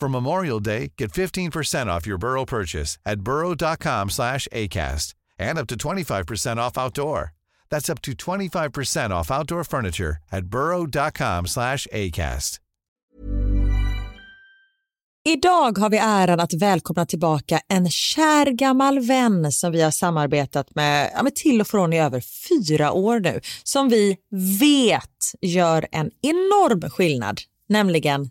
For Memorial Day, get 15% off your Burrow purchase at burrow.com slash ACAST and up to 25% off outdoor. That's up to 25% off outdoor furniture at burrow.com slash ACAST. Idag har vi äran att välkomna tillbaka en kär gammal vän som vi har samarbetat med, ja, med till och från i över fyra år nu, som vi vet gör en enorm skillnad, nämligen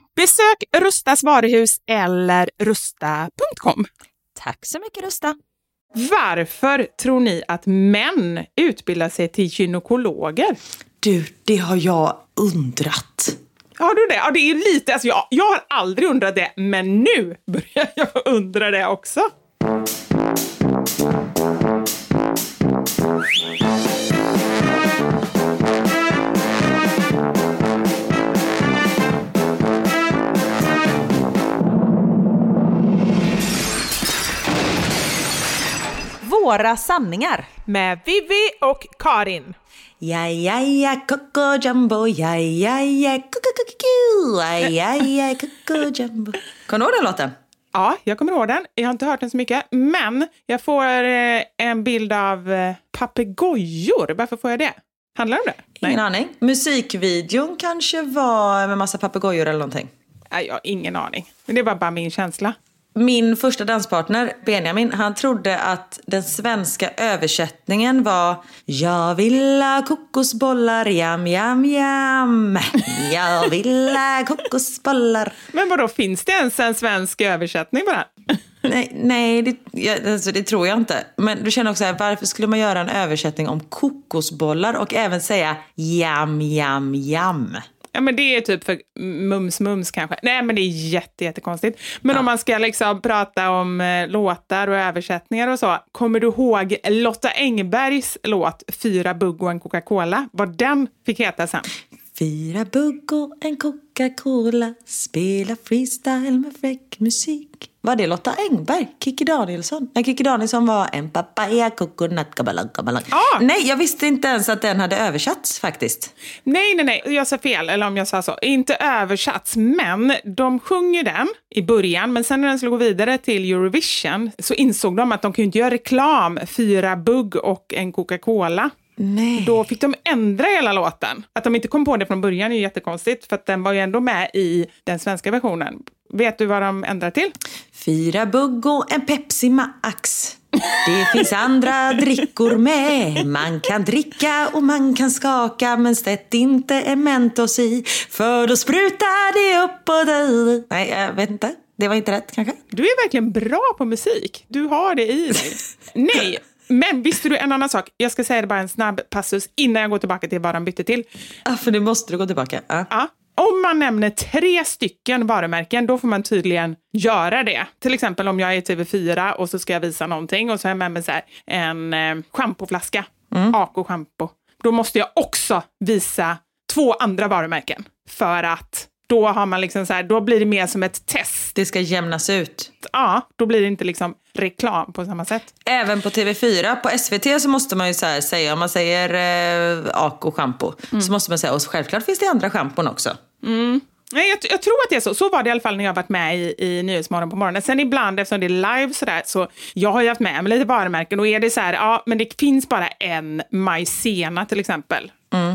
Besök Rustas varuhus eller rusta.com. Tack så mycket Rusta. Varför tror ni att män utbildar sig till gynekologer? Du, det har jag undrat. Har du det? Ja, det är lite, alltså jag, jag har aldrig undrat det, men nu börjar jag undra det också. Våra sanningar. Med Vivi och Karin. Ja, ja, ja, Coco Jumbo, ja, ja, ja, Coco ja, ja, ja, Coco Jumbo. Kommer du ihåg den låten? Ja, jag kommer ihåg den. Jag har inte hört den så mycket, men jag får eh, en bild av eh, papegojor. Varför får jag det? Handlar det om det? Ingen aning. Musikvideon kanske var med massa papegojor eller någonting. Nej, jag har ingen aning. Men det var bara min känsla. Min första danspartner, Benjamin, han trodde att den svenska översättningen var Jag vill ha kokosbollar, jam, jam, jam. Jag vill ha kokosbollar. Men vadå, finns det ens en svensk översättning på den? Nej, nej det, ja, alltså, det tror jag inte. Men du känner också här, varför skulle man göra en översättning om kokosbollar och även säga jam, jam, jam? Ja, men det är typ för mums mums kanske. Nej, men det är jätte, jättekonstigt. Men om man ska liksom prata om eh, låtar och översättningar och så. Kommer du ihåg Lotta Engbergs låt Fyra bugg och en Coca-Cola? Vad den fick heta sen? Fyra bugg och en Coca-Cola Spela freestyle med fräck musik Var det Lotta Engberg? Kikki Danielsson? Nej, Kikki Danielsson var en papaya coconut kabalang kabalang. Ah! Nej, jag visste inte ens att den hade översatts faktiskt. Nej, nej, nej, jag sa fel, eller om jag sa så. Inte översatts, men de sjunger den i början, men sen när den skulle gå vidare till Eurovision så insåg de att de kunde inte göra reklam, fyra bugg och en Coca-Cola. Nej. Då fick de ändra hela låten. Att de inte kom på det från början är ju jättekonstigt, för att den var ju ändå med i den svenska versionen. Vet du vad de ändrar till? Fyra bugg och en Pepsi Max Det finns andra drickor med Man kan dricka och man kan skaka Men sätt inte en Mentos i För då sprutar det upp på dig Nej, jag vet inte. Det var inte rätt kanske? Du är verkligen bra på musik. Du har det i dig. Nej, men visste du en annan sak? Jag ska säga det bara en snabb passus innan jag går tillbaka till vad de bytte till. Ja, för nu måste du gå tillbaka. Ja. Ja. Om man nämner tre stycken varumärken, då får man tydligen göra det. Till exempel om jag är i TV4 och så ska jag visa någonting och så har jag med mig så här, en eh, schampoflaska, Mm. Ako schampo. Då måste jag också visa två andra varumärken. För att då har man liksom så här, då blir det mer som ett test. Det ska jämnas ut. Ja, då blir det inte liksom reklam på samma sätt. Även på TV4, på SVT så måste man ju så säga, om man säger eh, Ako schampo, Mm. så måste man säga, och självklart finns det andra schampon också. Nej, jag, jag tror att det är så. Så var det i alla fall när jag varit med i, i Nyhetsmorgon på morgonen. Sen ibland, eftersom det är live sådär, så jag har ju haft med mig lite varumärken. Och är det så här, ja, men det finns bara en Maizena till exempel.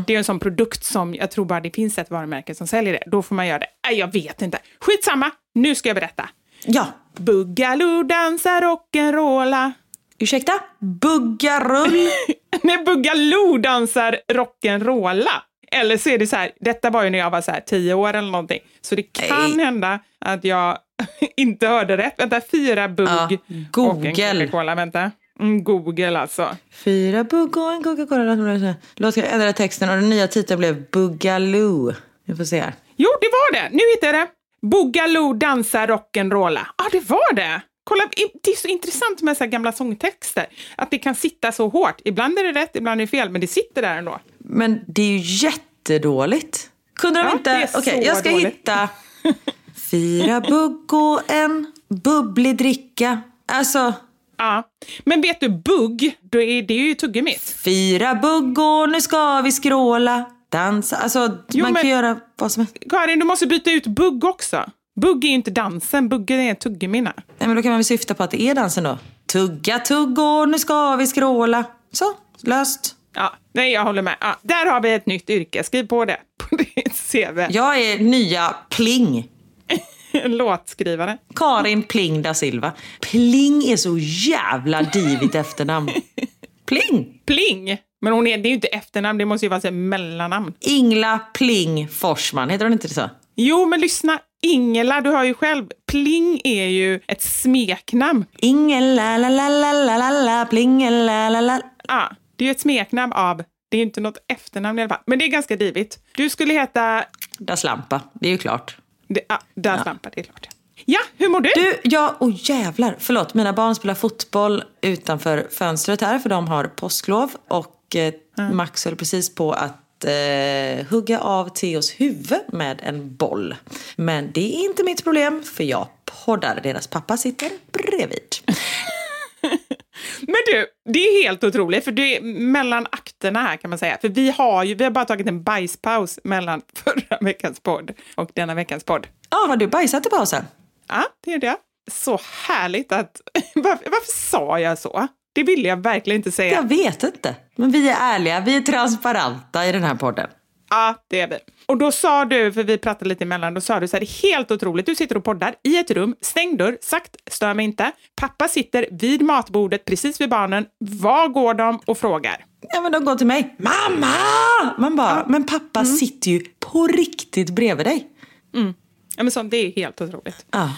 Det är en sån produkt som jag tror bara det finns ett varumärke som säljer det. Då får man göra det. Nej, jag vet inte. Skitsamma, nu ska jag berätta. Ja, Boogaloo dansar rock'n'rolla. ursäkta? Buggarull? Nej, Boogaloo dansar rock'n'rolla. Eller så är det så här, detta var ju när jag var så här tio år eller någonting. Så det kan Nej. hända att jag inte hörde rätt. Vänta, fyra bugg Ja, och en Coca-Cola. Vänta. Mm, Google alltså. Fyra bugg och en Coca-Cola. Låt jag ändra texten och den nya titeln blev Buggaloo. Vi får se här. Jo, det var det. Nu hittade jag det. Boogaloo dansar rock'n'rolla. Ja, ah, det var det. Kolla, det är så intressant med så här gamla sångtexter. Att det kan sitta så hårt. Ibland är det rätt, ibland är det fel, men det sitter där ändå. Men det är ju jättedåligt. Kunde de Ja, inte... Okej, så jag ska dåligt. hitta fyra bugg och en bubblig dricka. Alltså, Ja. Men vet du, bugg, då är, det är ju tuggummit. fyra bugg och nu ska vi skråla. Dansa. Alltså, Jo, man kan göra vad som helst. Karin, du måste byta ut bugg också. Bugg är ju inte dansen, bugg är tuggummina. Nej, men då kan man väl syfta på att det är dansen då. Tugga tugg och nu ska vi skråla. Så, löst. Ja, nej, jag håller med. Ja, där har vi ett nytt yrke. Skriv på det på ditt CV. Jag är nya Pling. Låtskrivare. Karin Pling da Silva. Pling är så jävla divigt efternamn. Pling! Pling! Men hon är, det är ju inte efternamn, det måste ju vara så mellannamn. Ingla Pling Forsman, heter hon inte så? Jo, men lyssna. Ingela, du har ju själv. Pling är ju ett smeknamn. Ingela la la la la la la Pling la la la. Ja, det är ju ett smeknamn av... Det är ju inte något efternamn i alla fall. Men det är ganska divigt. Du skulle heta... Da Slampa, det är ju klart. Det, ja, där stampar det klart. Ja, hur mår du? Du, ja, oh jävlar. Förlåt, mina barn spelar fotboll utanför fönstret här för de har påsklov. Och eh, Max höll precis på att eh, hugga av Theos huvud med en boll. Men det är inte mitt problem för jag poddar. Deras pappa sitter bredvid. Men du, det är helt otroligt, för det är mellan akterna här kan man säga. För vi har ju, vi har bara tagit en bajspaus mellan förra veckans podd och denna veckans podd. Ja, har du bajsat i pausen? Ja, det är det. Så härligt att... Varför, varför sa jag så? Det ville jag verkligen inte säga. Jag vet inte. Men vi är ärliga, vi är transparenta i den här podden. Ja, det är vi. Och då sa du, för vi pratade lite emellan, då sa du så här, det är helt otroligt. Du sitter och poddar i ett rum, stängd dörr, sagt stör mig inte. Pappa sitter vid matbordet precis vid barnen. Var går de och frågar? Ja, men de går till mig. Mamma! Man bara, men pappa sitter ju på riktigt bredvid dig. Ja, men sånt, det är helt otroligt. Ja.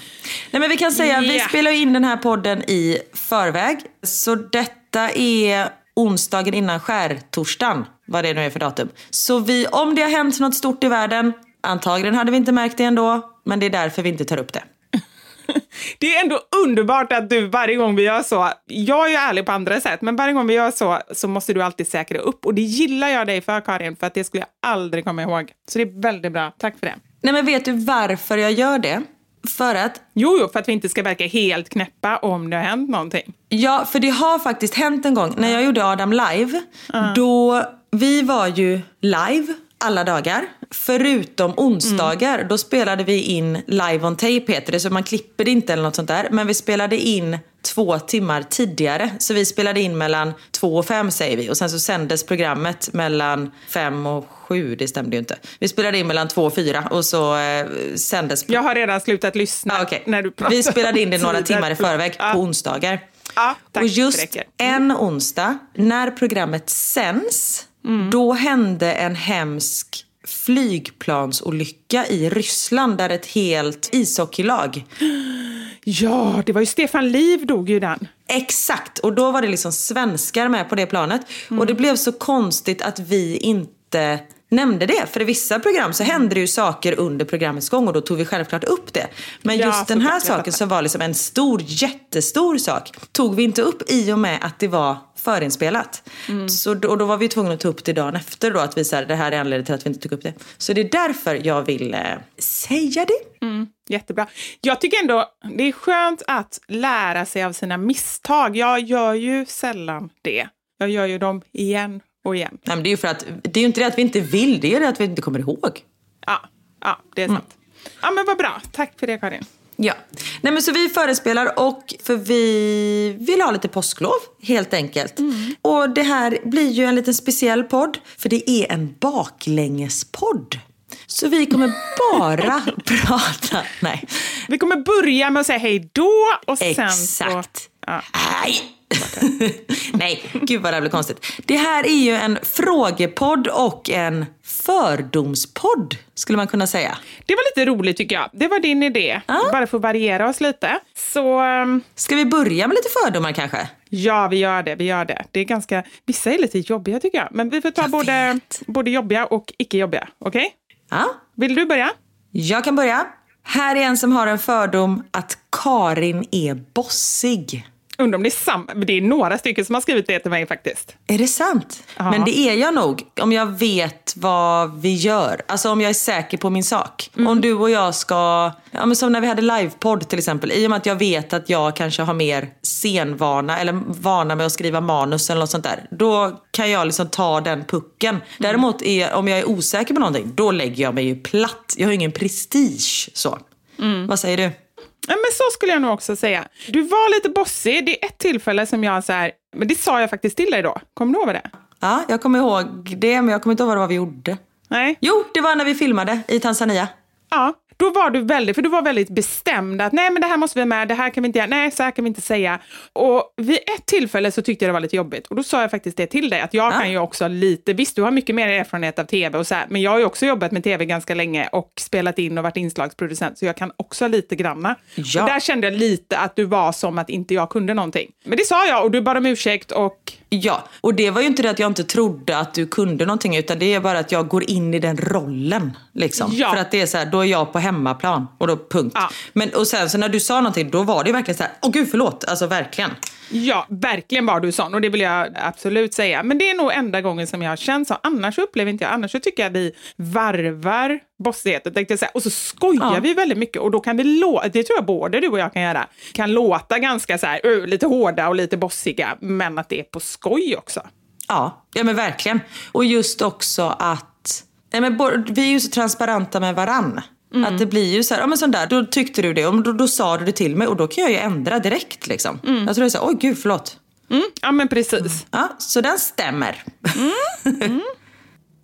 Nej, men vi kan säga, vi Ja. spelar in den här podden i förväg. Så detta är onsdagen innan skärtorsdagen, vad det nu är för datum. Så vi, om det har hänt något stort i världen, antagligen hade vi inte märkt det ändå, men det är därför vi inte tar upp det. Det är ändå underbart att du varje gång vi gör så, jag är ju ärlig på andra sätt, men varje gång vi gör så så måste du alltid säkra upp. Och det gillar jag dig för Karin, för att det skulle jag aldrig komma ihåg. Så det är väldigt bra. Tack för det. Nej, men vet du varför jag gör det? För att Jo, jo, för att vi inte ska verka helt knäppa om det har hänt någonting. Ja, för det har faktiskt hänt en gång. När jag gjorde Adam live, då, vi var ju live alla dagar. Förutom onsdagar, då spelade vi in live on tape heter det. Så man klipper det inte eller något sånt där. Men vi spelade in två timmar tidigare. Så vi spelade in mellan två och fem säger vi. Och sen så sändes programmet mellan fem och sju. Det stämde ju inte. Vi spelade in mellan två och fyra och så eh, sändes Jag har redan slutat lyssna Ah, okej. när du pratar Vi spelade in det några timmar i förväg Ja. på onsdagar. Ja, tack. och just en onsdag, när programmet sänds, Mm. då hände en hemsk flygplansolycka i Ryssland där ett helt ishockeylag Ja, det var ju Stefan Liv dog ju den. Exakt, och då var det liksom svenskar med på det planet. Och det blev så konstigt att vi inte nämnde det. För i vissa program så hände det ju saker under programmets gång och då tog vi självklart upp det. Men Ja, just den här saken som var liksom en stor, jättestor sak tog vi inte upp i och med att det var förinspelat. Mm. Så och då var vi tvungna att ta upp det dagen efter då att vi sa det här är anledningen till att vi inte tog upp det. Så det är därför jag vill eh, säga det. Jättebra. Jag tycker ändå det är skönt att lära sig av sina misstag. Jag gör ju sällan det. Jag gör ju dem igen och igen. Nej, men det är ju för att det är inte det att vi inte vill, det är det att vi inte kommer ihåg. Ja, ja det är sant. Ja, men vad bra. Tack för det, Karin. Ja, nej men så vi förespelar och för vi vill ha lite påsklov helt enkelt. Och det här blir ju en liten speciell podd för det är en baklängespodd. Så vi kommer bara prata, nej, Vi kommer börja med att säga hej då och sen så... exakt. Ja. Nej. nej, gud vad det här blir konstigt. Det här är ju en frågepodd och en fördomspodd skulle man kunna säga. Det var lite roligt tycker jag. Det var din idé. Bara för att variera oss lite. Så ehm, Ska vi börja med lite fördomar kanske? ja, vi gör det. Vi gör det. Det är ganska... Vissa är lite jobbiga tycker jag. Men vi får ta Jag både, vet. både jobbiga och icke jobbiga. Okej? Ja, Vill du börja? Jag kan börja. Här är en som har en fördom att Karin är bossig. Undrar om det är samma. Det är några stycken som har skrivit det till mig faktiskt. Är det sant? Ja. Men det är jag nog. Om jag vet vad vi gör. Alltså om jag är säker på min sak. Mm. Om du och jag ska, ja, men som när vi hade livepodd till exempel. I och med att jag vet att jag kanske har mer scenvana eller vana med att skriva manus eller något sånt där. Då kan jag liksom ta den pucken. Mm. Däremot är, om jag är osäker på någonting, då lägger jag mig ju platt. Jag har ingen prestige så. Mm. Vad säger du? Ja, men så skulle jag nog också säga. Du var lite bossig. Det är ett tillfälle som jag så här, men det sa jag faktiskt till dig då. Kommer du ihåg det? Ja, jag kommer ihåg det, men jag kommer inte ihåg vad det var vi gjorde. Nej? Jo, det var när vi filmade i Tanzania. Ja, då var du väldigt, för du var väldigt bestämd att nej men det här måste vi med, det här kan vi inte göra, nej så här kan vi inte säga. Och vid ett tillfälle så tyckte jag det var lite jobbigt och då sa jag faktiskt det till dig att jag Ja. kan ju också lite, visst du har mycket mer erfarenhet av tv och så här, men jag har ju också jobbat med tv ganska länge och spelat in och varit inslagsproducent så jag kan också lite granna. Ja. Och där kände jag lite att du var som att inte jag kunde någonting. Men det sa jag och du bad om ursäkt och Ja, och det var ju inte det att jag inte trodde att du kunde någonting utan det är bara att jag går in i den rollen. Liksom. Ja. För att det är så här, då är jag på hemmaplan och då punkt. Ja. Men, och sen så när du sa någonting då var det ju verkligen så här, åh gud förlåt, alltså verkligen. Ja, verkligen var du sån och det vill jag absolut säga. Men det är nog enda gången som jag har känt så. Annars upplever inte jag, annars så tycker jag vi varvar bossigheten. Tänkte jag säga. Och så skojar Ja. vi väldigt mycket och då kan det låta, det tror jag både du och jag kan göra, kan låta ganska så här, ö, lite hårda och lite bossiga, men att det är på skoj också. Ja, ja men verkligen. Och just också att, nej men, vi är ju så transparenta med varann. Att det blir ju så här, ja men sån där, då tyckte du det och då, då sa du det till mig och då kan jag ju ändra direkt liksom. Jag tror det är så här, oj gud förlåt. Mm, ja, men precis. Ja, så den stämmer.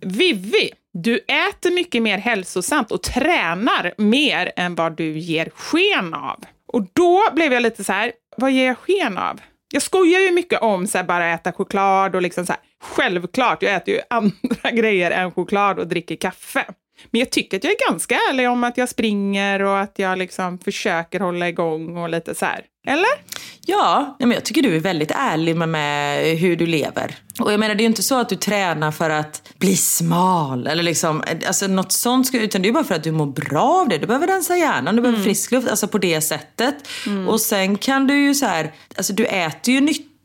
Vivi, du äter mycket mer hälsosamt och tränar mer än vad du ger sken av. Och då blev jag lite så här, vad ger jag sken av? Jag skojar ju mycket om så här, bara äta choklad och liksom så här, självklart, jag äter ju andra grejer än choklad och dricker kaffe. Men jag tycker att jag är ganska ärlig om att jag springer och att jag liksom försöker hålla igång och lite så här. Eller? Ja, men jag tycker du är väldigt ärlig med, med hur du lever. Och jag menar det är ju inte så att du tränar för att bli smal eller liksom, alltså något sånt. Ska, utan det är bara för att du mår bra av det. Du behöver rensa hjärnan, du behöver frisk luft, alltså på det sättet. Och sen kan du ju så här, alltså du äter ju nyttigt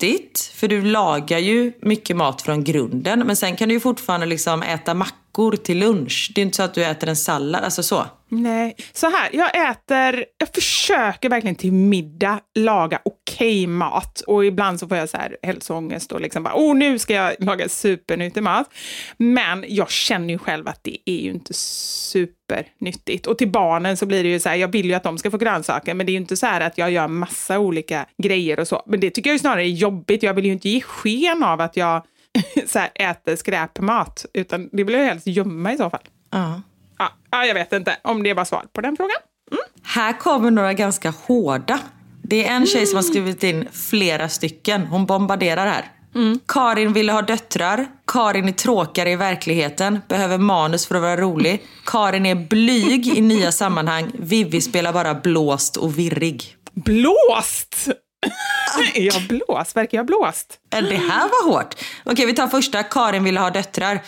för du lagar ju mycket mat från grunden. Men sen kan du ju fortfarande liksom äta mackor till lunch. Det är inte så att du äter en sallad, alltså så. Nej, så här, jag äter, jag försöker verkligen till middag laga okej mat och ibland så får jag så här hälsoångest och liksom bara, oh nu ska jag laga supernyttig mat. Men jag känner ju själv att det är ju inte supernyttigt. Och till barnen så blir det ju så här, jag vill ju att de ska få grönsaker, men det är ju inte så här att jag gör massa olika grejer och så. Men det tycker jag ju snarare är jobbigt, jag vill ju inte ge sken av att jag så här, äter skräpmat, utan det vill jag helst gömma i så fall. Ja. Ja, ja, jag vet inte om det var svar på den frågan. Här kommer några ganska hårda. Det är en tjej som har skrivit in flera stycken. Hon bombarderar här. Karin ville ha döttrar. Karin är tråkigare i verkligheten. Behöver manus för att vara rolig. Karin är blyg i nya sammanhang. Vivi spelar bara blåst och virrig. Blåst! är jag blåst? Verkar jag blåst? Äh, Det här var hårt. Okej, vi tar första. Karin ville ha döttrar.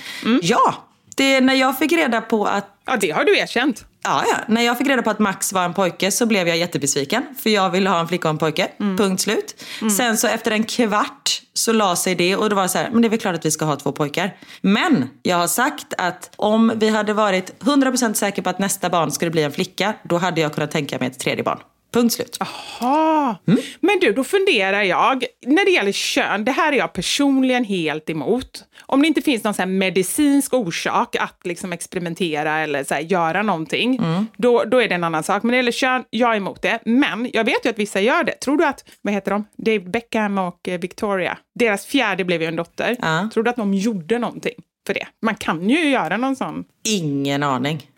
Ja, Det är när jag fick reda på att Ja, det har du erkänt. Ja, ja. När jag fick reda på att Max var en pojke så blev jag jättebesviken. För jag ville ha en flicka och en pojke. Punkt slut. Sen så efter en kvart så la sig det och det var så här, men det är väl klart att vi ska ha två pojkar. Men jag har sagt att om vi hade varit 100% säkra på att nästa barn skulle bli en flicka, då hade jag kunnat tänka mig ett tredje barn. Punkt slut. Jaha. Men du, då funderar jag. När det gäller kön, det här är jag personligen helt emot. Om det inte finns någon så medicinsk orsak att liksom experimentera eller så göra någonting, då, då är det en annan sak. Men när det gäller kön, jag är emot det. Men jag vet ju att vissa gör det. Tror du att, vad heter de? David Beckham och eh, Victoria, deras fjärde blev ju en dotter. Ja. Tror du att de gjorde någonting för det? Man kan ju göra någon sån. Ingen aning.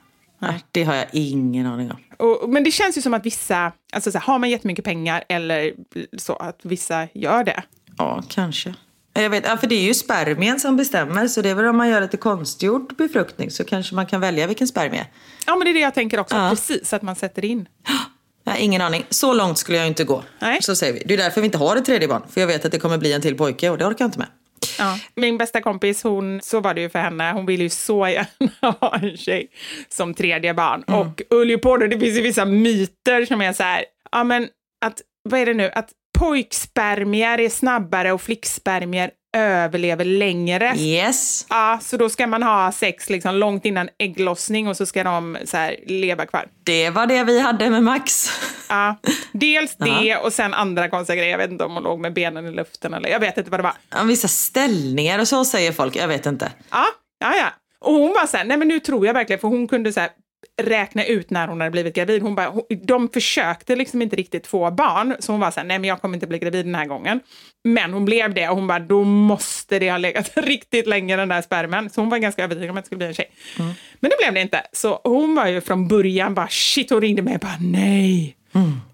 Nej, det har jag ingen aning om. Och, men det känns ju som att vissa, alltså så här, har man jättemycket pengar eller så, att vissa gör det. Ja, kanske. Jag vet, ja, för det är ju spermien som bestämmer, så det är väl om man gör lite konstgjord befruktning så kanske man kan välja vilken spermie. Ja, men det är det jag tänker också, Ja. precis, att man sätter in. Har ingen aning. Så långt skulle jag inte gå. Nej. Så säger vi. Det är därför vi inte har ett tredje barn. För jag vet att det kommer bli en till pojke och det orkar jag inte med. Ja. Min bästa kompis, hon, så var det ju för henne, hon ville ju så gärna ha en tjej som tredje barn. Och ju på det, det finns ju vissa myter som är så här, ja men att, vad är det nu, att pojkspermier är snabbare och flickspermier överlever längre. Yes. Ja, så då ska man ha sex liksom långt innan ägglossning och så ska de så här leva kvar. Det var det vi hade med Max. Ja, dels det och sen andra konstiga grejer. Jag vet inte om hon låg med benen i luften eller jag vet inte vad det var. Ja, Vissa ställningar och så säger folk. Jag vet inte. Ja, ja, ja. Och hon var så här, nej men nu tror jag verkligen, för hon kunde så här räkna ut när hon hade blivit gravid. Hon bara, de försökte liksom inte riktigt få barn, så hon var så här, nej men jag kommer inte bli gravid den här gången. Men hon blev det och hon bara, då måste det ha legat riktigt länge den där spermen. Så hon var ganska övertygad om att det skulle bli en tjej. Men det blev det inte. Så hon var ju från början bara, shit, hon ringde mig och bara, nej.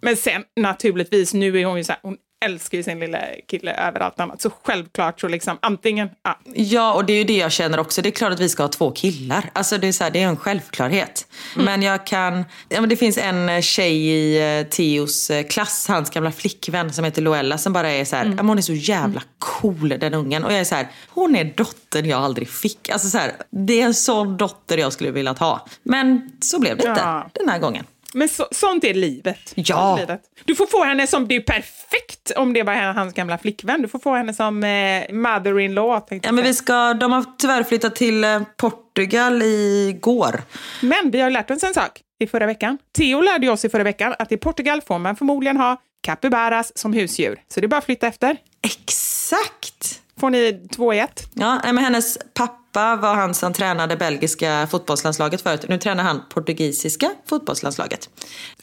Men sen naturligtvis, nu är hon ju så här, hon älskar ju sin lilla kille över allt annat. Så självklart så liksom antingen, ja, Ja, och det är ju det jag känner också. Det är klart att vi ska ha två killar. Alltså det är, så här, det är en självklarhet. Men jag kan... Ja, men det finns en tjej i eh, Theos eh, klass, hans gamla flickvän som heter Loella som bara är så här, men hon är så jävla cool den ungen. Och jag är så här, hon är dottern jag aldrig fick. Alltså så här, det är en sån dotter jag skulle vilja ha. Men så blev det inte Ja. den här gången. Men så, sånt är livet. Ja. Livet. Du får få henne som, det är perfekt om det var hans gamla flickvän. Du får få henne som eh, mother-in-law. Ja, jag men vi ska, de har tyvärr flyttat till eh, Portugal igår. men vi har lärt oss en sak i förra veckan. Theo lärde oss i förra veckan att i Portugal får man förmodligen ha capybaras som husdjur. Så det är bara att flytta efter. Exakt! Får ni två i ett? Ja, men hennes pappa var han som tränade belgiska fotbollslandslaget förut. Nu tränar han portugisiska fotbollslandslaget.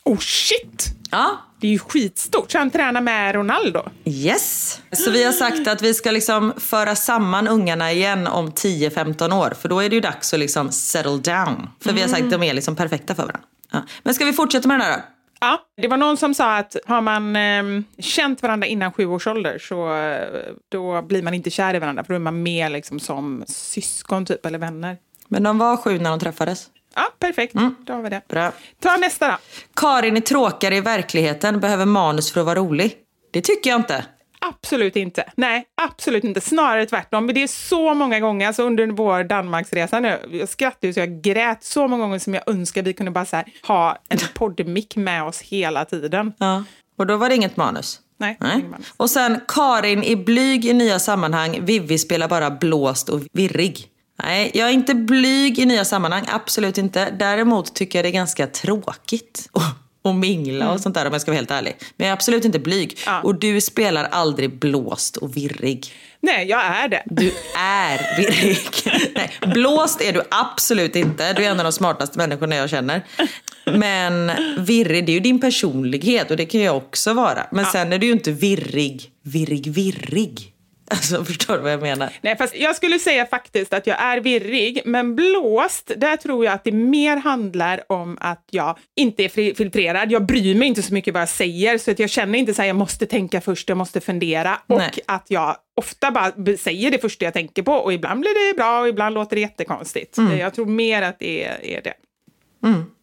Oh shit! Ja, Det är ju skitstort. Så han tränar med Ronaldo. yes. Så vi har sagt att vi ska liksom föra samman ungarna igen om 10-15 år. För då är det ju dags att liksom settle down. För vi har sagt att de är liksom perfekta för varandra. Ja. Men ska vi fortsätta med den här då? Ja, det var någon som sa att har man eh, känt varandra innan sju års ålder så eh, då blir man inte kär i varandra för då är man mer liksom som syskon typ eller vänner. Men de var sju när de träffades. Ja, perfekt. Då har vi det. Bra. Ta nästa då. Karin är tråkigare i verkligheten, behöver manus för att vara rolig. Det tycker jag inte. Absolut inte. Nej, absolut inte. Snarare tvärtom. Men det är så många gånger, alltså under vår Danmarksresa nu, jag skrattade så jag grät så många gånger som jag önskar vi kunde bara här, ha en poddmick med oss hela tiden. Ja. Och då var det inget manus. Nej, Nej. manus. Och sen Karin är blyg i nya sammanhang. Vivi spelar bara blåst och virrig. Nej, jag är inte blyg i nya sammanhang. Absolut inte. Däremot tycker jag det är ganska tråkigt att mingla och sånt där om jag ska vara helt ärlig. Men jag är absolut inte blyg. Ja. Och du spelar aldrig blåst och virrig. Nej, jag är det. Du är virrig. Nej, blåst är du absolut inte. Du är en av de smartaste människorna jag känner. Men virrig, det är ju din personlighet och det kan jag också vara. Men sen är du ju inte virrig, virrig, virrig. Alltså förstår du vad jag menar? Nej, fast jag skulle säga faktiskt att jag är virrig, men blåst, där tror jag att det mer handlar om att jag inte är filtrerad. Jag bryr mig inte så mycket vad jag säger, så att jag känner inte så här, jag måste tänka först, jag måste fundera. Och Nej. att jag ofta bara säger det första jag tänker på och ibland blir det bra och ibland låter det jättekonstigt. Jag tror mer att det är, det.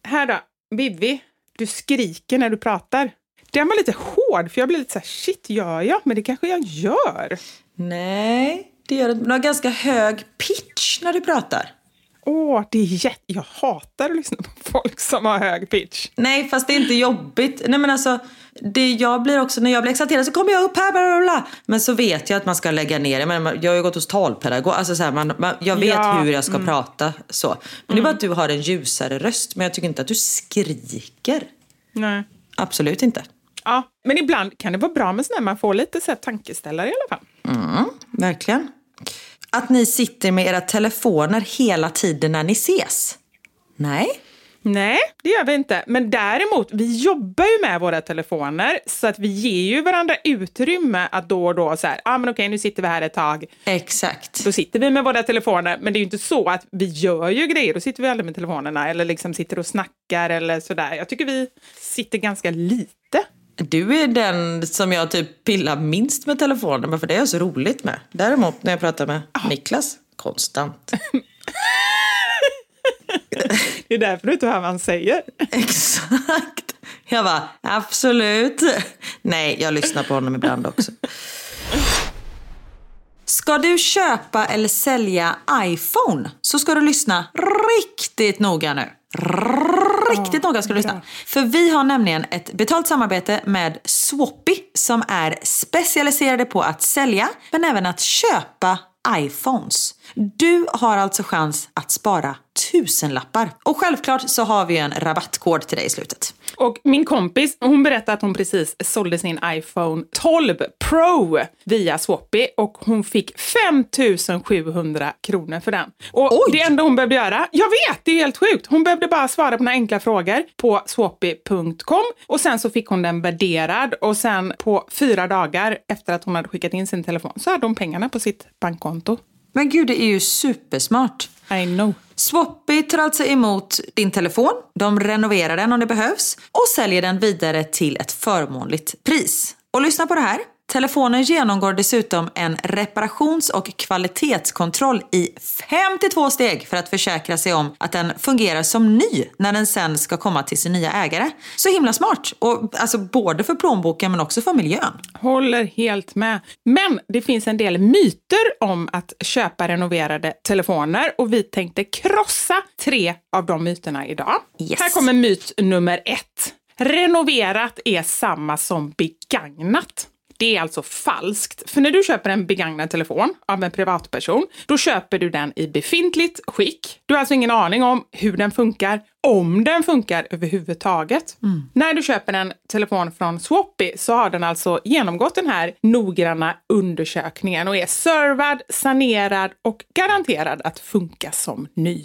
Här då, Vivi, du skriker när du pratar. Den var lite hård, för jag blev lite så här, shit, gör jag? Men det kanske jag gör. Nej, det gör det inte. Du har ganska hög pitch när du pratar. Åh, det är jätte... Jag hatar att lyssna på folk som har hög pitch. Nej, fast det är inte jobbigt. Nej, men alltså, det jag blir också, när jag blir exalterad så kommer jag upp här, bla, bla, bla. Men så vet jag att man ska lägga ner det. Men jag har ju gått hos talpedagog. Alltså, så här, man, man, jag vet Ja, hur jag ska prata. Så. Men det är bara att du har en ljusare röst. Men jag tycker inte att du skriker. Nej. Absolut inte. Ja, men ibland kan det vara bra med sådär man får lite så tankeställare i alla fall. Verkligen. Att ni sitter med era telefoner hela tiden när ni ses. Nej. Nej, det gör vi inte. Men däremot, vi jobbar ju med våra telefoner så att vi ger ju varandra utrymme att då och då så här, ah, men okej, nu sitter vi här ett tag. Exakt. Då sitter vi med våra telefoner, men det är ju inte så att vi gör ju grejer. Då sitter vi aldrig med telefonerna eller liksom sitter och snackar eller sådär. Jag tycker vi sitter ganska lite. Du är den som jag typ pillar minst med telefonen, men för det är jag så roligt med. Däremot när jag pratar med Niklas, konstant. Det är därför du inte hör vad han säger. Exakt. Jag bara, absolut. Nej, jag lyssnar på honom ibland också. Ska du köpa eller sälja iPhone så ska du lyssna riktigt noga nu. Riktigt noga ska du lyssna. För vi har nämligen ett betalt samarbete med Swappy som är specialiserade på att sälja men även att köpa iPhones. Du har alltså chans att spara tusenlappar. Och självklart så har vi en rabattkod till dig i slutet. Och min kompis, hon berättade att hon precis sålde sin iPhone 12 Pro via Swappy och hon fick 5 700 kronor för den. Och Oj! det enda hon behövde göra, jag vet, det är helt sjukt. Hon behövde bara svara på några enkla frågor på swappy.com och sen så fick hon den värderad och sen på fyra dagar efter att hon hade skickat in sin telefon så hade hon pengarna på sitt bankkonto. Men gud, det är ju supersmart. I know. Swappy tar alltså emot din telefon, de renoverar den om det behövs och säljer den vidare till ett förmånligt pris. Och lyssna på det här. Telefonen genomgår dessutom en reparations och kvalitetskontroll i 52 steg för att försäkra sig om att den fungerar som ny när den sen ska komma till sin nya ägare. Så himla smart! Och alltså både för plånboken men också för miljön. Håller helt med. Men det finns en del myter om att köpa renoverade telefoner och vi tänkte krossa tre av de myterna idag. Yes. Här kommer myt nummer ett. Renoverat är samma som begagnat. Det är alltså falskt. För när du köper en begagnad telefon av en privatperson, då köper du den i befintligt skick. Du har alltså ingen aning om hur den funkar, om den funkar överhuvudtaget. När du köper en telefon från Swappy så har den alltså genomgått den här noggranna undersökningen och är servad, sanerad och garanterad att funka som ny.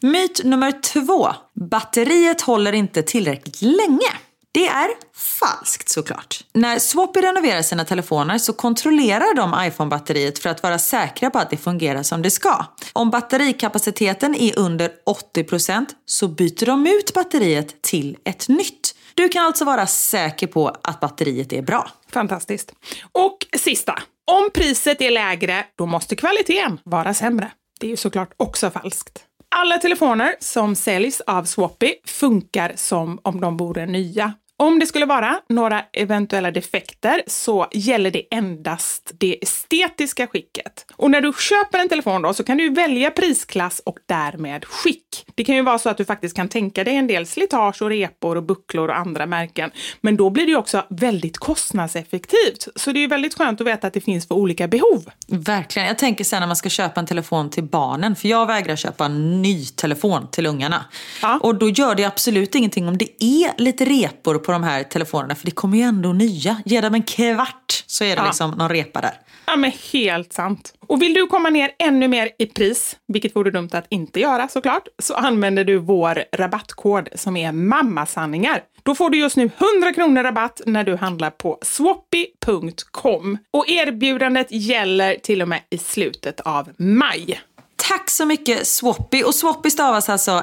Myt nummer två. Batteriet håller inte tillräckligt länge. Det är falskt såklart. När Swappy renoverar sina telefoner så kontrollerar de iPhone-batteriet för att vara säkra på att det fungerar som det ska. Om batterikapaciteten är under 80% så byter de ut batteriet till ett nytt. Du kan alltså vara säker på att batteriet är bra. Fantastiskt. Och sista. Om priset är lägre, då måste kvaliteten vara sämre. Det är ju såklart också falskt. Alla telefoner som säljs av Swappy funkar som om de vore nya. Om det skulle vara några eventuella defekter så gäller det endast det estetiska skicket. Och när du köper en telefon då så kan du välja prisklass och därmed skick. Det kan ju vara så att du faktiskt kan tänka dig en del slitage och repor och bucklor och andra märken. Men då blir det ju också väldigt kostnadseffektivt. Så det är ju väldigt skönt att veta att det finns för olika behov. Verkligen. Jag tänker sen när man ska köpa en telefon till barnen. För jag vägrar köpa en ny telefon till ungarna. Ja. Och då gör det absolut ingenting om det är lite repor på de här telefonerna. För det kommer ju ändå nya. Ge dem en kvart så är det Ja. liksom någon repa där. Ja, men helt sant. Och vill du komma ner ännu mer i pris, vilket vore dumt att inte göra såklart, så använder du vår rabattkod som är mammasanningar. Då får du just nu 100 kronor rabatt när du handlar på swappy.com. Och erbjudandet gäller till och med i slutet av maj. Tack så mycket Swappy. Och Swappy stavas alltså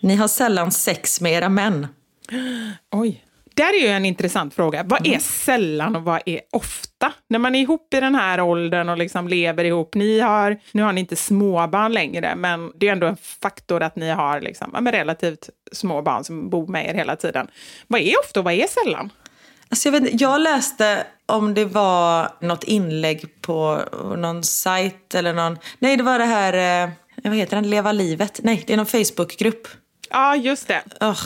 Ni har sällan sex med era män. Oj. Där är ju en intressant fråga. Vad är sällan och vad är ofta? När man är ihop i den här åldern och liksom lever ihop. Ni har, nu har ni inte småbarn längre, men det är ändå en faktor att ni har liksom, relativt små barn som bor med er hela tiden. Vad är ofta och vad är sällan? Alltså jag, vet, jag läste om det var något inlägg på någon sajt eller någon... Nej, det var det här... Eh, vad heter den? Leva livet? Nej, det är någon Facebookgrupp. Ja, just det. Ah,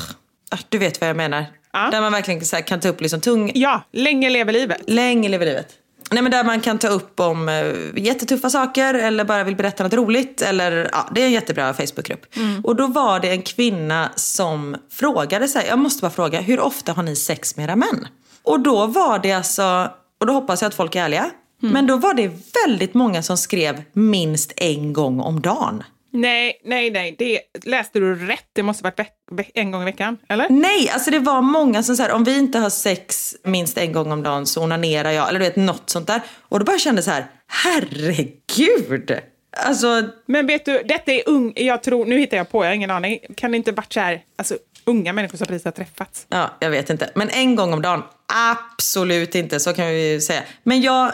du vet vad jag menar. Ja. Där man verkligen så här, kan ta upp liksom tung... Ja, länge lever livet. Länge lever livet. Nej, men där man kan ta upp om eh, jättetuffa saker eller bara vill berätta något roligt. Eller, ja, det är en jättebra Facebookgrupp. Och då var det en kvinna som frågade sig, jag måste bara fråga, hur ofta har ni sex med era män? Och då var det alltså, och då hoppas jag att folk är ärliga, men då var det väldigt många som skrev minst en gång om dagen. Nej, nej, nej. Det, läste du rätt? Det måste varit en gång i veckan, eller? Nej, alltså det var många som sa om vi inte har sex minst en gång om dagen så onanerar jag. Eller du vet, något sånt där. Och då bara kände så här, herregud. Alltså, Men vet du, detta är ung... Jag tror, nu hittar jag på, jag har ingen aning. Kan det inte varit så här, alltså unga människor som precis har träffats? ja, jag vet inte. Men en gång om dagen, absolut inte. Så kan vi ju säga. Men jag,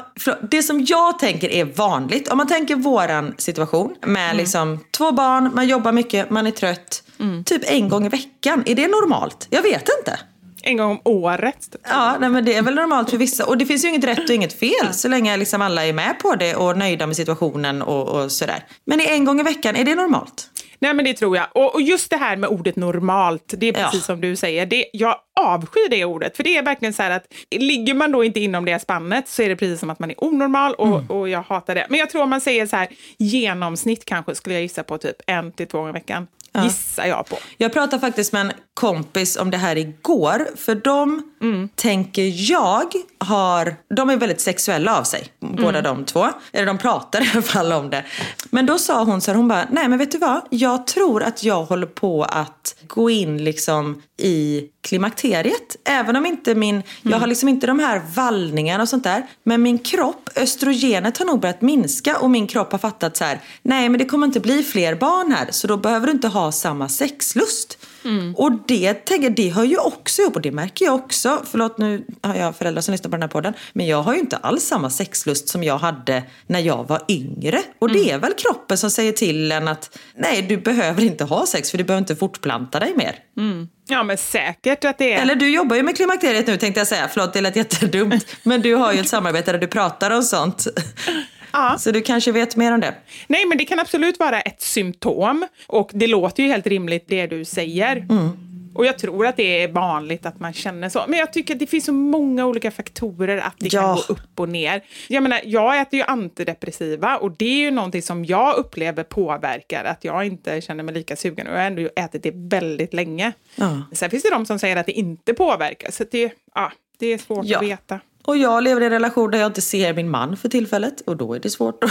det som jag tänker är vanligt, om man tänker våran situation med liksom två barn, man jobbar mycket, man är trött. Typ en gång i veckan. Är det normalt? Jag vet inte. En gång om året. typ. Ja, nej, men det är väl normalt för vissa. Och det finns ju inget rätt och inget fel så länge liksom alla är med på det och nöjda med situationen och, och sådär. Men en gång i veckan, är det normalt? Nej, men det tror jag. Och, och just det här med ordet normalt, det är precis Ja. som du säger. Det, jag avskyr det ordet, för det är verkligen så här att ligger man då inte inom det spannet så är det precis som att man är onormal och, och jag hatar det. Men jag tror om man säger så här genomsnitt kanske skulle jag gissa på typ en till två gånger i veckan. Gissar jag på. Jag pratade faktiskt med en kompis om det här igår. För de, tänker jag, har, de är väldigt sexuella av sig. Båda de två. Eller de pratar i alla fall om det. Men då sa hon så här, hon bara, nej men vet du vad? Jag tror att jag håller på att gå in liksom i klimakteriet. Även om inte min, jag har liksom inte de här vallningarna och sånt där. Men min kropp, östrogenet har nog börjat minska och min kropp har fattat så här, nej men det kommer inte bli fler barn här så då behöver du inte ha samma sexlust. Och det, tänker, det hör ju också ihop och det märker jag också. Förlåt nu har jag föräldrar som lyssnar på den här podden. Men jag har ju inte alls samma sexlust som jag hade när jag var yngre. Och det är väl kroppen som säger till en att nej du behöver inte ha sex för du behöver inte fortplanta dig mer. Ja, men säkert att det är... Eller du jobbar ju med klimakteriet nu tänkte jag säga. Förlåt det lät jättedumt. Men du har ju ett samarbete där du pratar om sånt. Ja. Så du kanske vet mer om det. Nej, men det kan absolut vara ett symptom. Och det låter ju helt rimligt det du säger. Och jag tror att det är vanligt att man känner så. Men jag tycker att det finns så många olika faktorer att det Ja. kan gå upp och ner. Jag menar, jag äter ju antidepressiva och det är ju någonting som jag upplever påverkar att jag inte känner mig lika sugen. Och jag har ändå ätit det väldigt länge. Ja. Sen finns det de som säger att det inte påverkar. Så det, ja, det är svårt Ja. att veta. Och jag lever i en relation där jag inte ser min man för tillfället. Och då är det svårt.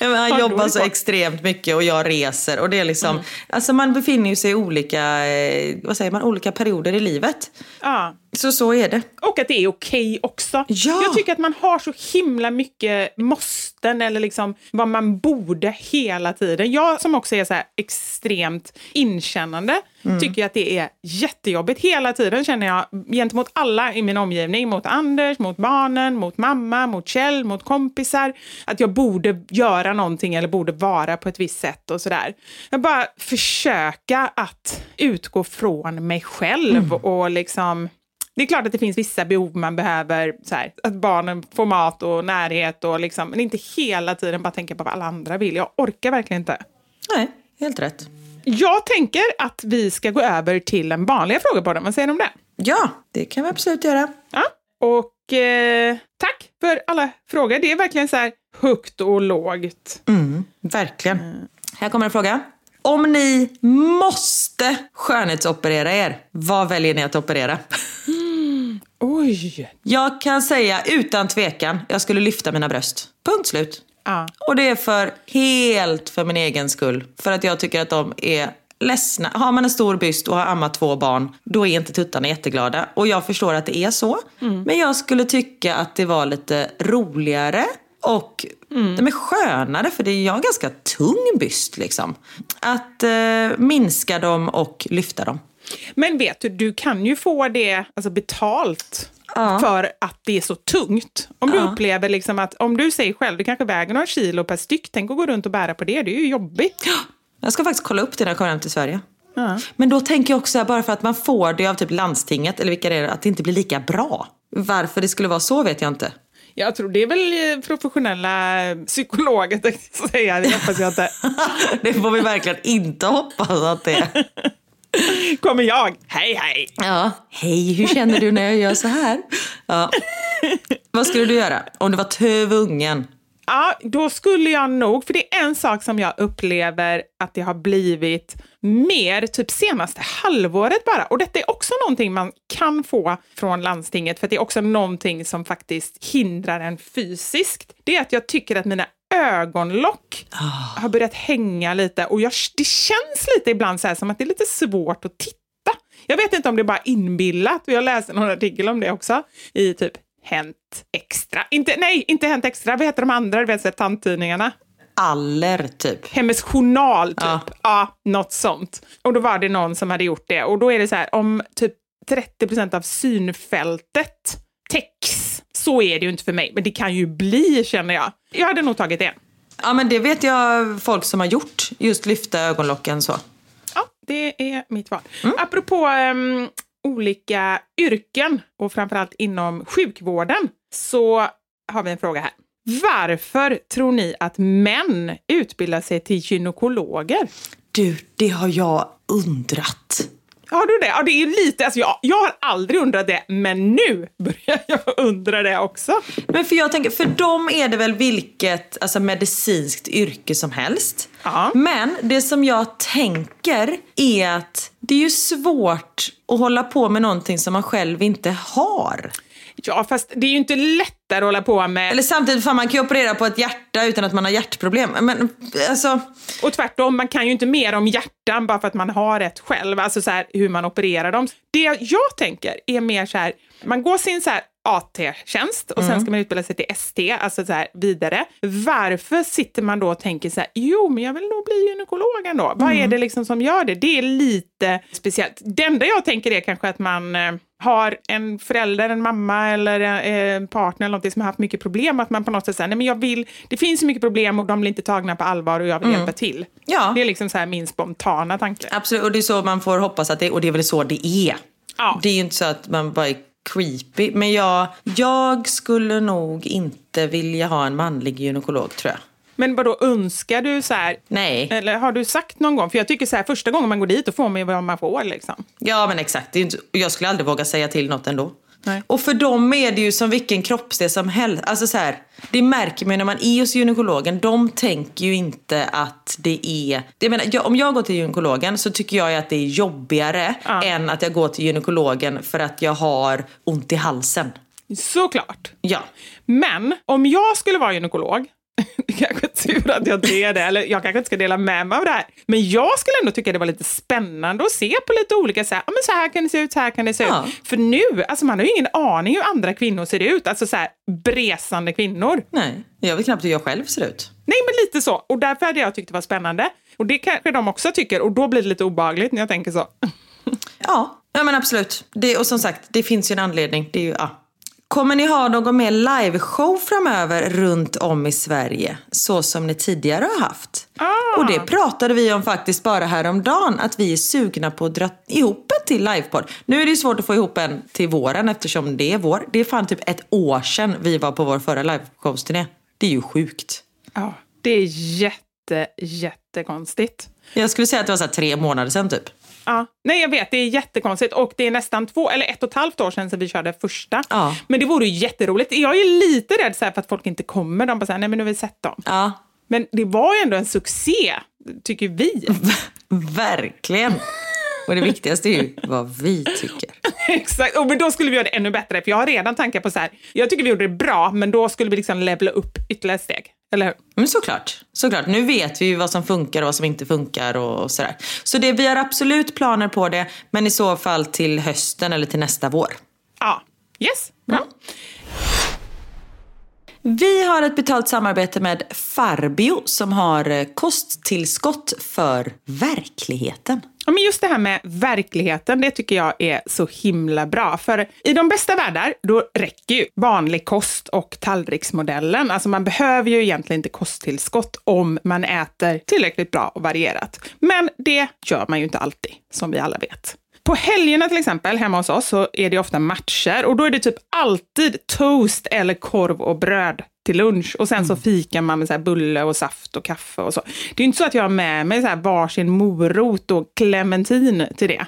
han jobbar så extremt mycket och jag reser. Och det är liksom, alltså man befinner sig i olika, eh, vad säger man, olika perioder i livet. Ja. Så så är det. Och att det är okej också. Ja. Jag tycker att man har så himla mycket måsten eller liksom vad man borde hela tiden. Jag som också är så extremt inkännande tycker att det är jättejobbigt. Hela tiden känner jag gentemot alla i min omgivning, mot Anders, mot barnen, mot mamma, mot Kjell, mot kompisar, att jag borde göra någonting eller borde vara på ett visst sätt och sådär. Jag bara försöka att utgå från mig själv och liksom det är klart att det finns vissa behov man behöver, så här, att barnen får mat och närhet, och liksom, men inte hela tiden bara tänka på vad alla andra vill. Jag orkar verkligen inte. Nej, helt rätt. Jag tänker att vi ska gå över till en vanliga frågor på den. Vad säger du om det? Ja, det kan vi absolut göra. Ja. Och eh, tack för alla frågor. Det är verkligen så här högt och lågt. Mm, verkligen. Här kommer en fråga. Om ni måste skönhetsoperera er, vad väljer ni att operera? Oj! Jag kan säga utan tvekan, jag skulle lyfta mina bröst. Punkt slut. Ja. Och det är för helt för min egen skull. För att jag tycker att de är ledsna. Har man en stor byst och har ammat två barn, då är inte tuttarna jätteglada. Och jag förstår att det är så. Men jag skulle tycka att det var lite roligare och de är skönare för det är jag har en ganska tung byst liksom. Att eh, minska dem och lyfta dem. Men vet du, du kan ju få det alltså, betalt Ja. för att det är så tungt. Om du upplever liksom att, om du säger själv, det kanske väger några kilo per styck, tänk att gå runt och bära på det, det är ju jobbigt. Jag ska faktiskt kolla upp det när jag kommer hem till Sverige. Men då tänker jag också, bara för att man får det av typ landstinget, eller vilka det är, att det inte blir lika bra. Varför det skulle vara så vet jag inte. Jag tror det är väl eh, professionella psykologer, tänkte jag säga. Det hoppas jag inte. Det får vi verkligen inte hoppas att det är. Kommer jag. Hej, hej! Ja, hej, hur känner du när jag gör så här? Ja. Vad skulle du göra om du var tvungen? Ja, då skulle jag nog, för det är en sak som jag upplever att det har blivit mer typ senaste halvåret bara. Och detta är också någonting man kan få från landstinget, för det är också någonting som faktiskt hindrar en fysiskt. Det är att jag tycker att mina ögonlock har börjat hänga lite och jag, det känns lite ibland så här som att det är lite svårt att titta. Jag vet inte om det är bara inbillat, och jag läste någon artikel om det också i typ Hänt Extra. Inte, nej, inte Hänt Extra, vad heter de andra, du vet, så här? Aller, typ. Hemmets Journal, typ. Ja. Ja. något sånt. Och då var det någon som hade gjort det. Och då är det så här, om typ 30 procent av synfältet täcks, så är det ju inte för mig. Men det kan ju bli, känner jag. Jag hade nog tagit det. Ja, men det vet jag folk som har gjort. Just lyfta ögonlocken så. Ja, det är mitt val. Apropå ehm, olika yrken och framförallt inom sjukvården så har vi en fråga här. Varför tror ni att män utbildar sig till gynekologer? Du, det har jag undrat. Har du det? Ja, det är lite, alltså jag, jag har aldrig undrat det, men nu börjar jag undra det också. Men för jag tänker, för dem är det väl vilket alltså medicinskt yrke som helst. Ja. Men det som jag tänker är att det är ju svårt att hålla på med någonting som man själv inte har. Ja, fast det är ju inte lättare att hålla på med. Eller samtidigt, fan man kan ju operera på ett hjärta utan att man har hjärtproblem. Men alltså, Och tvärtom, man kan ju inte mer om hjärtan bara för att man har ett själv, alltså så här, hur man opererar dem. Det jag tänker är mer så här, man går sin så AT-tjänst och sen ska man utbilda sig till ST, alltså så här vidare. Varför sitter man då och tänker så här, jo men jag vill nog bli gynekolog ändå. Vad är det liksom som gör det? Det är lite speciellt. Det enda jag tänker är kanske att man eh, har en förälder, en mamma eller eh, en partner eller någonting som har haft mycket problem, att man på något sätt säger, nej men jag vill, det finns så mycket problem och de blir inte tagna på allvar och jag vill hjälpa till. Ja. Det är liksom så här min spontana tanke. absolut. Och det är så man får hoppas att det Och det är väl så det är. Ja. Det är ju inte så att man bara creepy. Men jag, jag skulle nog inte vilja ha en manlig gynekolog tror jag. Men vadå, önskar du så här, Nej. eller har du sagt någon gång, för jag tycker så här, första gången man går dit, då får man ju vad man får liksom. Ja men exakt. Jag skulle aldrig våga säga till något ändå. Nej. Och för dem är det ju som vilken kroppsdel som helst. Alltså så här, det märker man när man är hos gynekologen. De tänker ju inte att det är... Jag menar, jag, om jag går till gynekologen så tycker jag att det är jobbigare Ja. än att jag går till gynekologen för att jag har ont i halsen. Såklart. Ja. Men om jag skulle vara gynekolog det kanske är tur att jag inte är det, eller jag kanske inte ska dela med mig av det här. Men jag skulle ändå tycka det var lite spännande att se på lite olika, så här, men så här kan det se ut, så här kan det se Ja. ut. För nu, alltså man har ju ingen aning hur andra kvinnor ser ut, alltså så här bresande kvinnor. Nej, jag vet knappt hur jag själv ser ut. Nej, men lite så. Och därför hade jag tyckt det var spännande. Och det kanske de också tycker, och då blir det lite obehagligt när jag tänker så. Ja, ja men absolut. Det, och som sagt, det finns ju en anledning. Det är ju, ja. Kommer ni ha någon mer liveshow framöver runt om i Sverige? Så som ni tidigare har haft? Ah. Och det pratade vi om faktiskt bara häromdagen. Att vi är sugna på att dra ihop en till livepodd. Nu är det ju svårt att få ihop en till våren eftersom det är vår. Det är fan typ ett år sedan vi var på vår förra liveshowsturné. Det är ju sjukt. Ja, det är jätte, jättekonstigt. Jag skulle säga att det var så tre månader sedan typ. Ja. Nej, jag vet, det är jättekonstigt. Och det är nästan två, eller ett och ett halvt år sedan sedan vi körde första. Ja. Men det vore ju jätteroligt. Jag är lite rädd så för att folk inte kommer. De bara säger nej men nu har vi sett dem. Ja, Men det var ju ändå en succé, tycker vi. verkligen. Och det viktigaste är ju vad vi tycker. Exakt, och men då skulle vi göra det ännu bättre. För jag har redan tankar på så här, jag tycker vi gjorde det bra, men då skulle vi liksom levla upp ytterligare steg. Eller hur? Men såklart. såklart. Nu vet vi ju vad som funkar och vad som inte funkar och sådär. Så det, vi har absolut planer på det, men i så fall till hösten eller till nästa vår. Ja. Yes, bra. Vi har ett betalt samarbete med Farbio som har eh, kosttillskott för verkligheten. Ja, men just det här med verkligheten, det tycker jag är så himla bra. För i de bästa världar, då räcker ju vanlig kost och tallriksmodellen. Alltså man behöver ju egentligen inte kosttillskott om man äter tillräckligt bra och varierat. Men det gör man ju inte alltid, som vi alla vet. På helgerna till exempel, hemma hos oss, så är det ofta matcher och då är det typ alltid toast eller korv och bröd till lunch och sen så fikar man med så här bulle och saft och kaffe och så. Det är inte så att jag har med mig så här varsin morot och clementin till det.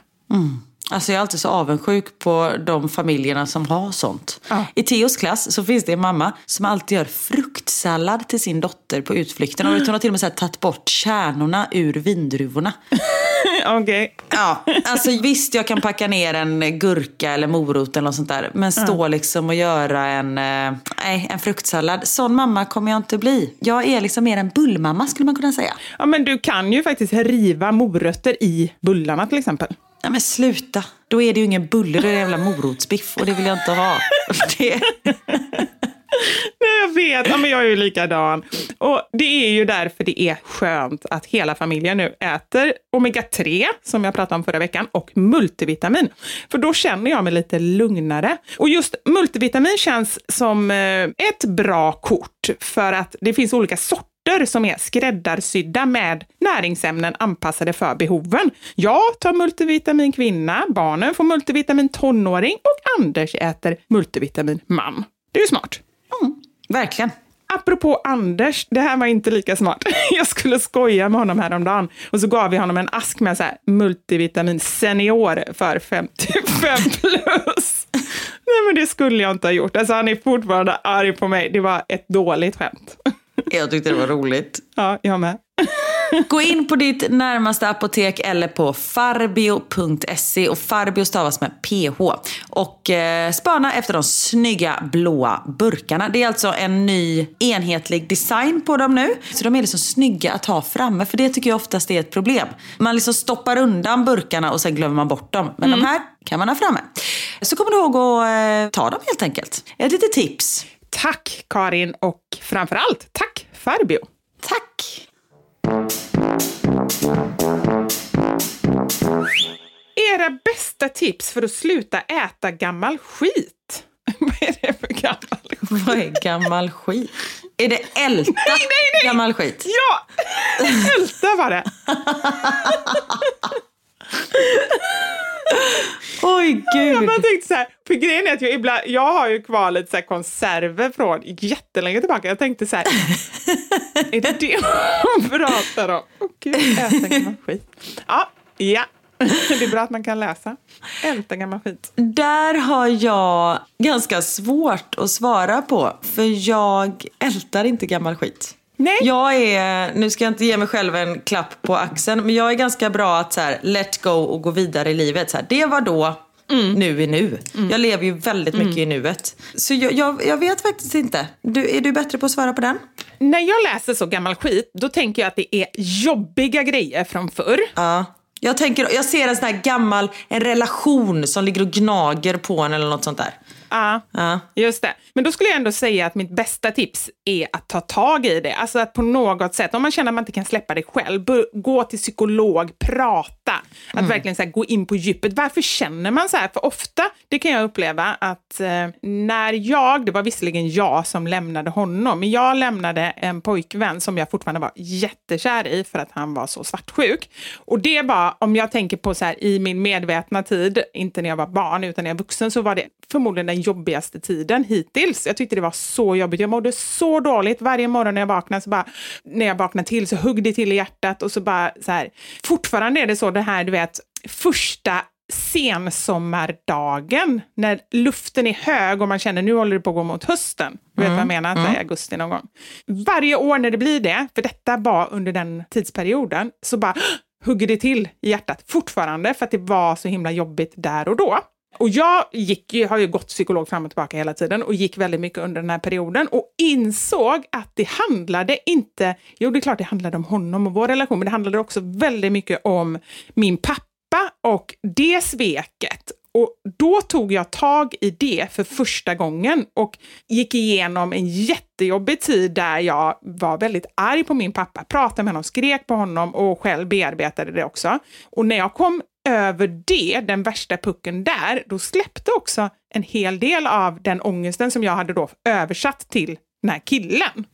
Alltså jag är alltid så avundsjuk på de familjerna som har sånt. Ja. I Theos klass så finns det en mamma som alltid gör fruktsallad till sin dotter på utflykten. Och hon har till och med så här tagit bort kärnorna ur vindruvorna. Okej. Ja, alltså visst jag kan packa ner en gurka eller morot eller något sånt där. Men stå liksom och göra en, eh, nej, en fruktsallad. Sån mamma kommer jag inte bli. Jag är liksom mer en bullmamma skulle man kunna säga. Ja, men du kan ju faktiskt riva morötter i bullarna till exempel. Nej men sluta. Då är det ju ingen bulle, det är jävla morotsbiff och det vill jag inte ha. Det... Nej, jag vet. Ja, men jag är ju likadan. Och det är ju därför det är skönt att hela familjen nu äter omega-3, som jag pratade om förra veckan, och multivitamin. För då känner jag mig lite lugnare. Och just multivitamin känns som eh, ett bra kort, för att det finns olika sorter som är skräddarsydda med näringsämnen anpassade för behoven. Jag tar multivitamin kvinna, barnen får multivitamin tonåring och Anders äter multivitamin man. Det är ju smart. Verkligen. Apropå Anders, det här var inte lika smart. Jag skulle skoja med honom häromdagen och så gav vi honom en ask med så här multivitamin senior för 55 plus. Nej men det skulle jag inte ha gjort. Alltså han är fortfarande arg på mig. Det var ett dåligt skämt. Jag tyckte det var roligt. Ja, jag med. Gå in på ditt närmaste apotek eller på farbio.se och Farbio stavas med PH. Och eh, spana efter de snygga blåa burkarna. Det är alltså en ny enhetlig design på dem nu. Så de är liksom snygga att ha framme, för det tycker jag oftast är ett problem. Man liksom stoppar undan burkarna och sen glömmer man bort dem. Men de här kan man ha framme. Så kommer du ihåg att eh, ta dem helt enkelt. Ett litet tips. Tack Karin och framförallt tack Farbio. Tack! Era bästa tips för att sluta äta gammal skit? Vad är det för gammal skit? Vad är gammal skit? Är det älta nej, nej. gammal skit? Ja! Älta var det. Oj Jag gud. bara tänkte så här, för grejen är att jag ibland, jag har ju kvar lite så konserver från jättelänge tillbaka. Jag tänkte så här, är det det hon pratar om? Åh gud, äta gammal skit. Ja, ja. Det är bra att man kan läsa. Älta gammal skit. Där har jag ganska svårt att svara på. För jag ältar inte gammal skit. Nej. Jag är, nu ska jag inte ge mig själv en klapp på axeln, men jag är ganska bra att så här, let go och gå vidare i livet. Så här, det var då, nu är nu. Jag lever ju väldigt mycket i nuet. Så jag, jag, jag vet faktiskt inte. Du, är du bättre på att svara på den? när jag läser så gammal skit, då tänker jag att det är jobbiga grejer från förr. Ja. Jag, tänker, jag ser en sån här gammal en relation som ligger och gnager på en eller något sånt där. Ja, Ja. just det. Men då skulle jag ändå säga att mitt bästa tips är att ta tag i det. Alltså att på något sätt, om man känner att man inte kan släppa det själv, gå till psykolog, prata. Att verkligen så gå in på djupet. Varför känner man så här? För ofta, det kan jag uppleva att eh, när jag, det var visserligen jag som lämnade honom, men jag lämnade en pojkvän som jag fortfarande var jättekär i för att han var så svartsjuk. Och det var, om jag tänker på så här i min medvetna tid, inte när jag var barn utan när jag var vuxen, så var det förmodligen den jobbigaste tiden hittills. Jag tyckte det var så jobbigt. Jag mådde så dåligt. Varje morgon när jag vaknade, så bara, när jag vaknade till så högg det till i hjärtat och så bara så här. Fortfarande är det så det här, du vet, första sensommardagen när luften är hög och man känner nu håller det på att gå mot hösten. Du vet vad jag menar? Så här I augusti någon gång. Varje år när det blir det, för detta var under den tidsperioden, så bara hugger det till i hjärtat fortfarande för att det var så himla jobbigt där och då. Och jag gick, ju- har ju gått psykolog fram och tillbaka hela tiden och gick väldigt mycket under den här perioden och insåg att det handlade inte, jo det är klart det handlade om honom och vår relation, men det handlade också väldigt mycket om min pappa och det sveket. Och då tog jag tag i det för första gången och gick igenom en jättejobbig tid där jag var väldigt arg på min pappa, pratade med honom, skrek på honom och själv bearbetade det också. Och när jag kom över det, den värsta pucken där, då släppte också en hel del av den ångesten som jag hade då översatt till den här killen.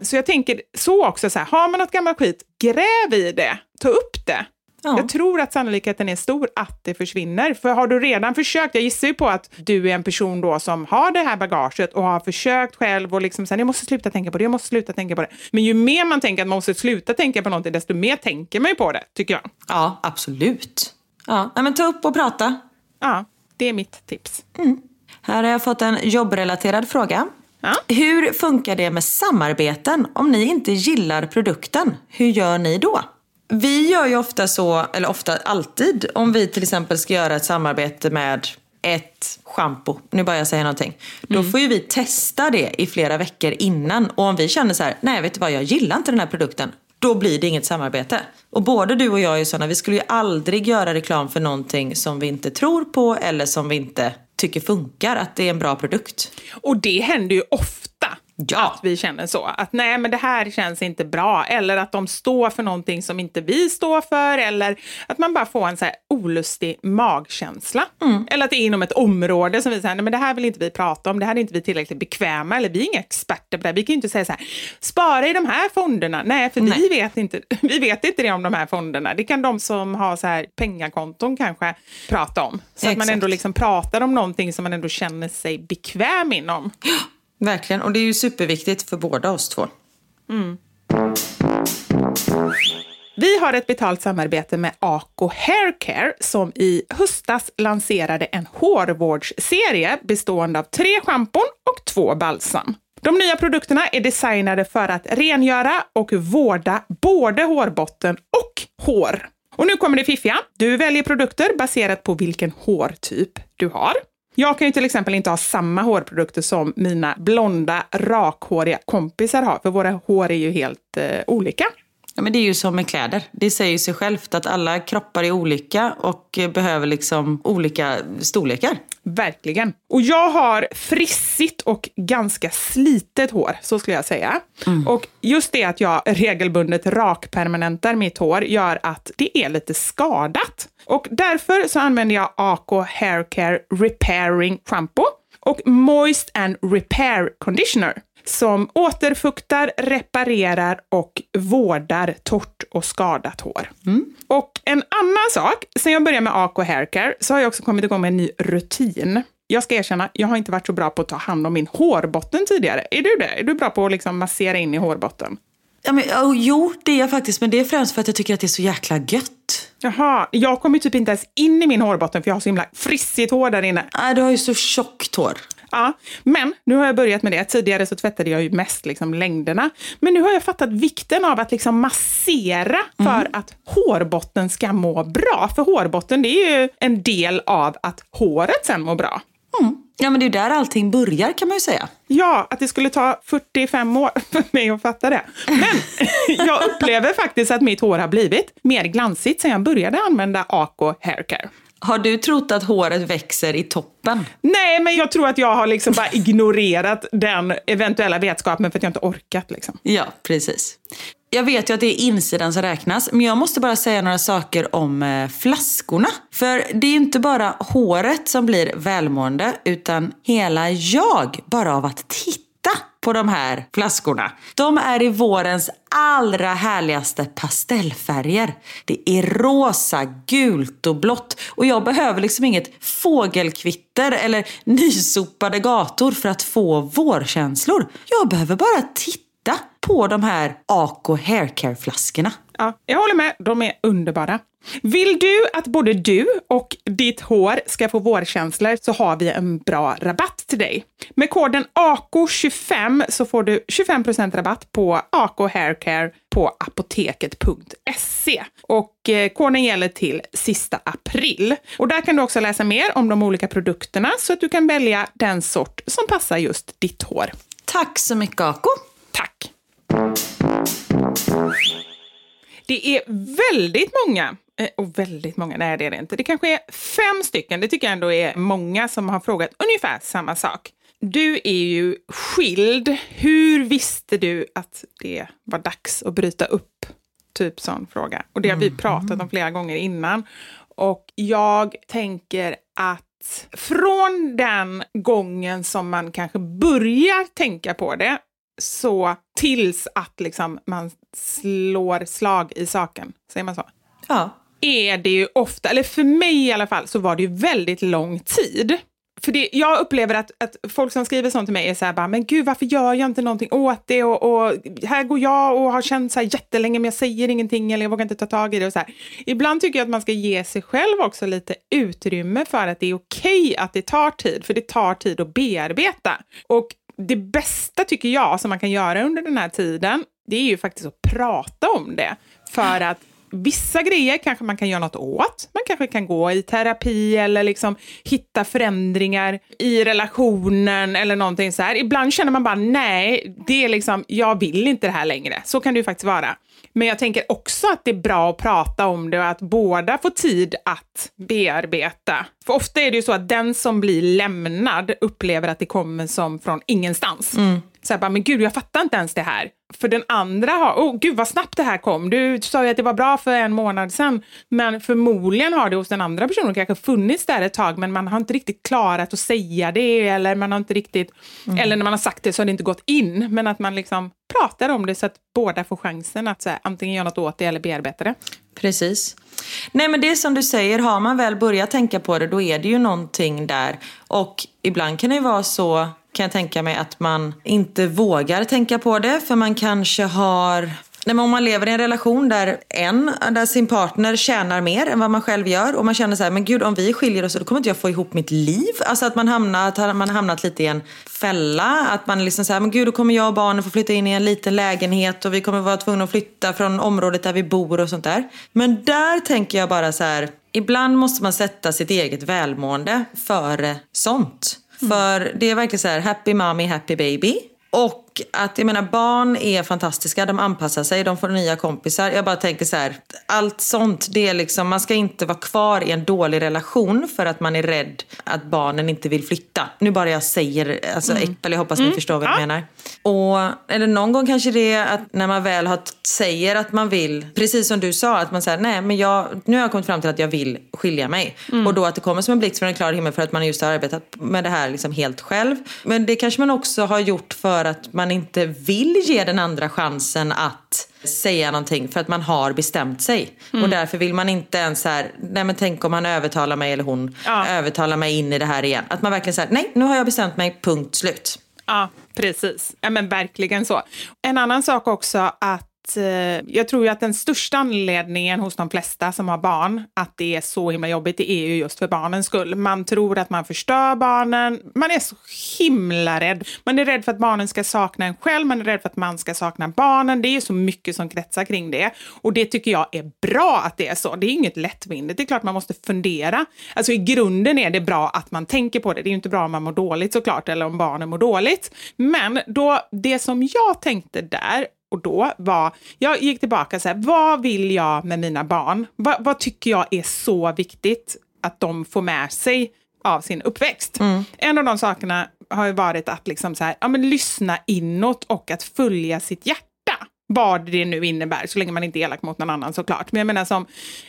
Så jag tänker så också, så här, har man något gammalt skit, gräv i det, ta upp det. Ja. Jag tror att sannolikheten är stor att det försvinner. För har du redan försökt, jag gissar ju på att du är en person då som har det här bagaget och har försökt själv och liksom sen jag måste sluta tänka på det, jag måste sluta tänka på det. Men ju mer man tänker att man måste sluta tänka på någonting, desto mer tänker man ju på det, tycker jag. Ja, absolut. Ja, men ta upp och prata. Ja, det är mitt tips. Här har jag fått en jobbrelaterad fråga. Ja. Hur funkar det med samarbeten om ni inte gillar produkten? Hur gör ni då? Vi gör ju ofta så, eller ofta alltid, om vi till exempel ska göra ett samarbete med ett schampo, nu bara jag säga någonting. Då får ju vi testa det i flera veckor innan. Och om vi känner så här, nej vet du vad, jag gillar inte den här produkten. Då blir det inget samarbete. Och både du och jag är sådana, vi skulle ju aldrig göra reklam för någonting som vi inte tror på eller som vi inte tycker funkar, att det är en bra produkt. Och det händer ju ofta Ja. att vi känner så. Att nej, men det här känns inte bra. Eller att de står för någonting som inte vi står för. Eller att man bara får en så här olustig magkänsla. Eller att det är inom ett område som vi säger, nej men det här vill inte vi prata om. Det här är inte vi tillräckligt bekväma. Eller vi är inga experter på det. här. Vi kan ju inte säga så här, spara i de här fonderna. Nej, för vi vet, inte, vi vet inte det om de här fonderna. Det kan de som har så här pengakonton kanske prata om. Så att man Exakt. ändå liksom pratar om någonting som man ändå känner sig bekväm inom. Verkligen, och det är ju superviktigt för båda oss två. Mm. Vi har ett betalt samarbete med Ako Haircare som i höstas lanserade en hårvårdsserie bestående av tre schampon och två balsam. De nya produkterna är designade för att rengöra och vårda både hårbotten och hår. Och nu kommer det fiffiga. Du väljer produkter baserat på vilken hårtyp du har. Jag kan ju till exempel inte ha samma hårprodukter som mina blonda, rakhåriga kompisar har, för våra hår är ju helt eh, olika. Ja, men det är ju som med kläder. Det säger sig självt att alla kroppar är olika och eh, behöver liksom olika storlekar. Verkligen. Och jag har frissigt och ganska slitet hår, så skulle jag säga. Och just det att jag regelbundet rakpermanentar mitt hår gör att det är lite skadat. Och därför så använder jag AK Haircare Repairing Shampoo och Moist and Repair Conditioner som återfuktar, reparerar och vårdar torrt och skadat hår. Och en annan sak, sen jag började med AK Haircare så har jag också kommit igång med en ny rutin. Jag ska erkänna, jag har inte varit så bra på att ta hand om min hårbotten tidigare. Är du det? Är du bra på att liksom massera in i hårbotten? Ja, men, oh, jo, det är jag faktiskt. Men det är främst för att jag tycker att det är så jäkla gött. Jaha, jag kommer typ inte ens in i min hårbotten för jag har så himla frissigt hår där inne. Nej, du har ju så tjockt hår. Ja, men nu har jag börjat med det. Tidigare så tvättade jag ju mest liksom längderna. Men nu har jag fattat vikten av att liksom massera för att hårbotten ska må bra. För hårbotten det är ju en del av att håret sen mår bra. Ja, men det är ju där allting börjar kan man ju säga. Ja, att det skulle ta 45 år för mig att fatta det. Men jag upplever faktiskt att mitt hår har blivit mer glansigt sedan jag började använda Ako Haircare. Har du trott att håret växer i toppen? Nej, men jag tror att jag har liksom bara ignorerat den eventuella vetskapen för att jag inte orkat. Liksom. Ja, precis. Jag vet ju att det är insidan som räknas, men jag måste bara säga några saker om eh, flaskorna. För det är inte bara håret som blir välmående, utan hela jag bara av att titta på de här flaskorna. De är i vårens allra härligaste pastellfärger. Det är rosa, gult och blått. Och jag behöver liksom inget fågelkvitter eller nysopade gator för att få vårkänslor. Jag behöver bara titta på de här Ako Haircare-flaskorna. Ja, jag håller med. De är underbara. Vill du att både du och ditt hår ska få vårkänslor så har vi en bra rabatt till dig. Med koden AKO25 så får du 25% rabatt på AK Haircare på apoteket.se. Och eh, koden gäller till sista april. Och där kan du också läsa mer om de olika produkterna så att du kan välja den sort som passar just ditt hår. Tack så mycket Ako! Tack! Det är väldigt många, eh, och väldigt många, nej det är det inte. Det kanske är fem stycken, det tycker jag ändå är många som har frågat ungefär samma sak. Du är ju skild. Hur visste du att det var dags att bryta upp? Typ sån fråga. Och det har vi Mm. pratat om flera gånger innan. Och jag tänker att från den gången som man kanske börjar tänka på det, så tills att liksom man slår slag i saken, säger man så? Ja. är det ju ofta, eller för mig i alla fall, så var det ju väldigt lång tid. För det, jag upplever att, att folk som skriver sånt till mig är så här bara, men gud varför gör jag inte någonting åt det? Och, och här går jag och har känt så här jättelänge men jag säger ingenting eller jag vågar inte ta tag i det. Och så här. Ibland tycker jag att man ska ge sig själv också lite utrymme för att det är okej att det tar tid, för det tar tid att bearbeta. Och det bästa tycker jag som man kan göra under den här tiden, det är ju faktiskt att prata om det. För att vissa grejer kanske man kan göra något åt. Man kanske kan gå i terapi eller liksom hitta förändringar i relationen eller någonting så här. Ibland känner man bara nej, det är liksom, jag vill inte det här längre. Så kan det ju faktiskt vara. Men jag tänker också att det är bra att prata om det och att båda får tid att bearbeta. För ofta är det ju så att den som blir lämnad upplever att det kommer som från ingenstans. Mm. Så här bara, men gud, jag fattar inte ens det här. För den andra har, oh, gud vad snabbt det här kom. Du sa ju att det var bra för en månad sedan. Men förmodligen har det hos den andra personen kanske funnits där ett tag, men man har inte riktigt klarat att säga det. Eller man har inte riktigt, eller när man har sagt det så har det inte gått in. Men att man liksom pratar om det så att båda får chansen att så här, antingen göra något åt det eller bearbeta det. Precis. Nej men det är som du säger, har man väl börjat tänka på det då är det ju någonting där. Och ibland kan det ju vara så, kan jag tänka mig, att man inte vågar tänka på det för man kanske har Nej, men om man lever i en relation där en, där sin partner tjänar mer än vad man själv gör och man känner så här, men gud om vi skiljer oss då kommer inte jag få ihop mitt liv. Alltså att man hamnat, man har hamnat lite i en fälla. Att man liksom säger, men gud då kommer jag och barnen få flytta in i en liten lägenhet och vi kommer vara tvungna att flytta från området där vi bor och sånt där. Men där tänker jag bara så här, ibland måste man sätta sitt eget välmående före sånt. För det är verkligen så här, happy mommy, happy baby. Och att jag menar barn är fantastiska, de anpassar sig, de får nya kompisar. Jag bara tänker så här, allt sånt, det är liksom, man ska inte vara kvar i en dålig relation för att man är rädd att barnen inte vill flytta. Nu bara jag säger, alltså äppel, jag hoppas ni förstår vad jag menar. Och, eller någon gång kanske det är att när man väl har, säger att man vill, precis som du sa, att man säger nej men jag, nu har jag kommit fram till att jag vill skilja mig. Och då att det kommer som en blixt från en klar himmel för att man just har arbetat med det här liksom helt själv. Men det kanske man också har gjort för att man inte vill ge den andra chansen att säga någonting för att man har bestämt sig. Och därför vill man inte ens så här, nej men tänk om han övertalar mig eller hon Ja. övertalar mig in i det här igen. Att man verkligen säger nej nu har jag bestämt mig, punkt slut. Ja, precis. Ja, men verkligen så. En annan sak också att Eh, jag tror ju att den största anledningen hos de flesta som har barn att det är så himla jobbigt, det är ju just för barnens skull. Man tror att man förstör barnen, man är så himla rädd. Man är rädd för att barnen ska sakna en själv, man är rädd för att man ska sakna barnen. Det är ju så mycket som kretsar kring det. Och det tycker jag är bra att det är så. Det är inget lättvindigt. Det är klart man måste fundera. Alltså i grunden är det bra att man tänker på det. Det är ju inte bra om man mår dåligt såklart, eller om barnen mår dåligt. Men då, det som jag tänkte där och då var, jag gick tillbaka så här, vad vill jag med mina barn? Va, vad tycker jag är så viktigt att de får med sig av sin uppväxt? Mm. En av de sakerna har ju varit att liksom så här, ja, men lyssna inåt och att följa sitt hjärta vad det nu innebär, så länge man inte är elak mot någon annan såklart. Men jag menar som,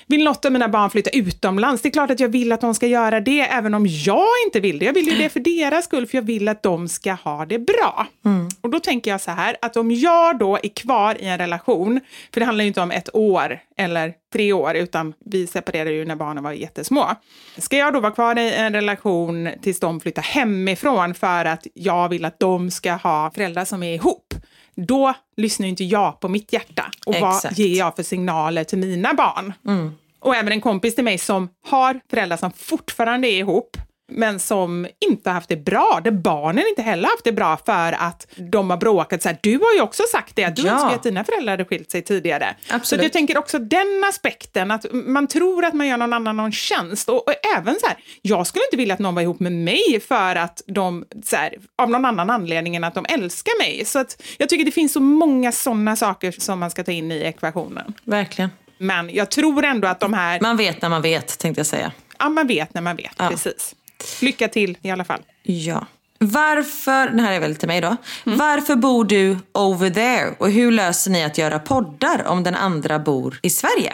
vill något av mina barn flytta utomlands? Det är klart att jag vill att de ska göra det, även om jag inte vill det. Jag vill ju det för deras skull, för jag vill att de ska ha det bra. Mm. Och då tänker jag så här, att om jag då är kvar i en relation, för det handlar ju inte om ett år eller tre år, utan vi separerade ju när barnen var jättesmå. Ska jag då vara kvar i en relation tills de flyttar hemifrån för att jag vill att de ska ha föräldrar som är ihop? Då lyssnar inte jag på mitt hjärta. Och Exakt. vad ger jag för signaler till mina barn? Mm. Och även en kompis till mig som har föräldrar som fortfarande är ihop, men som inte har haft det bra, där barnen inte heller haft det bra för att de har bråkat. Så här, du har ju också sagt det, att du ja. önskar att dina föräldrar hade skilt sig tidigare. Absolut. Så jag tänker också den aspekten, att man tror att man gör någon annan någon tjänst. Och, och även så här, jag skulle inte vilja att någon var ihop med mig för att de, så här, av någon annan anledning än att de älskar mig. Så att jag tycker det finns så många sådana saker som man ska ta in i ekvationen. Verkligen. Men jag tror ändå att de här... Man vet när man vet, tänkte jag säga. Ja, man vet när man vet, ja. precis. Lycka till i alla fall. Ja. Varför, den här är väl till mig då. Mm. Varför bor du over there? Och hur löser ni att göra poddar om den andra bor i Sverige?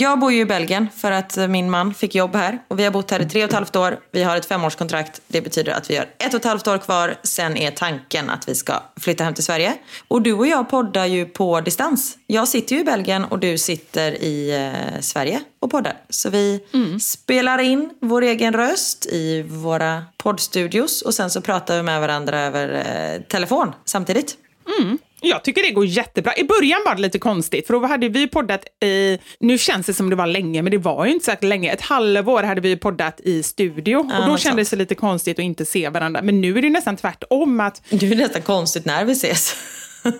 Jag bor ju i Belgien för att min man fick jobb här. Och vi har bott här i tre och ett halvt år. Vi har ett femårskontrakt. Det betyder att vi har ett och ett halvt år kvar. Sen är tanken att vi ska flytta hem till Sverige. Och du och jag poddar ju på distans. Jag sitter ju i Belgien och du sitter i eh, Sverige och poddar. Så vi mm. spelar in vår egen röst i våra poddstudios. Och sen så pratar vi med varandra över eh, telefon samtidigt. Mm. Jag tycker det går jättebra. I början var det lite konstigt, för då hade vi poddat i, nu känns det som det var länge, men det var ju inte så länge. Ett halvår hade vi poddat i studio ja, och då kändes det lite konstigt att inte se varandra. Men nu är det nästan tvärtom. Att, det är nästan konstigt när vi ses.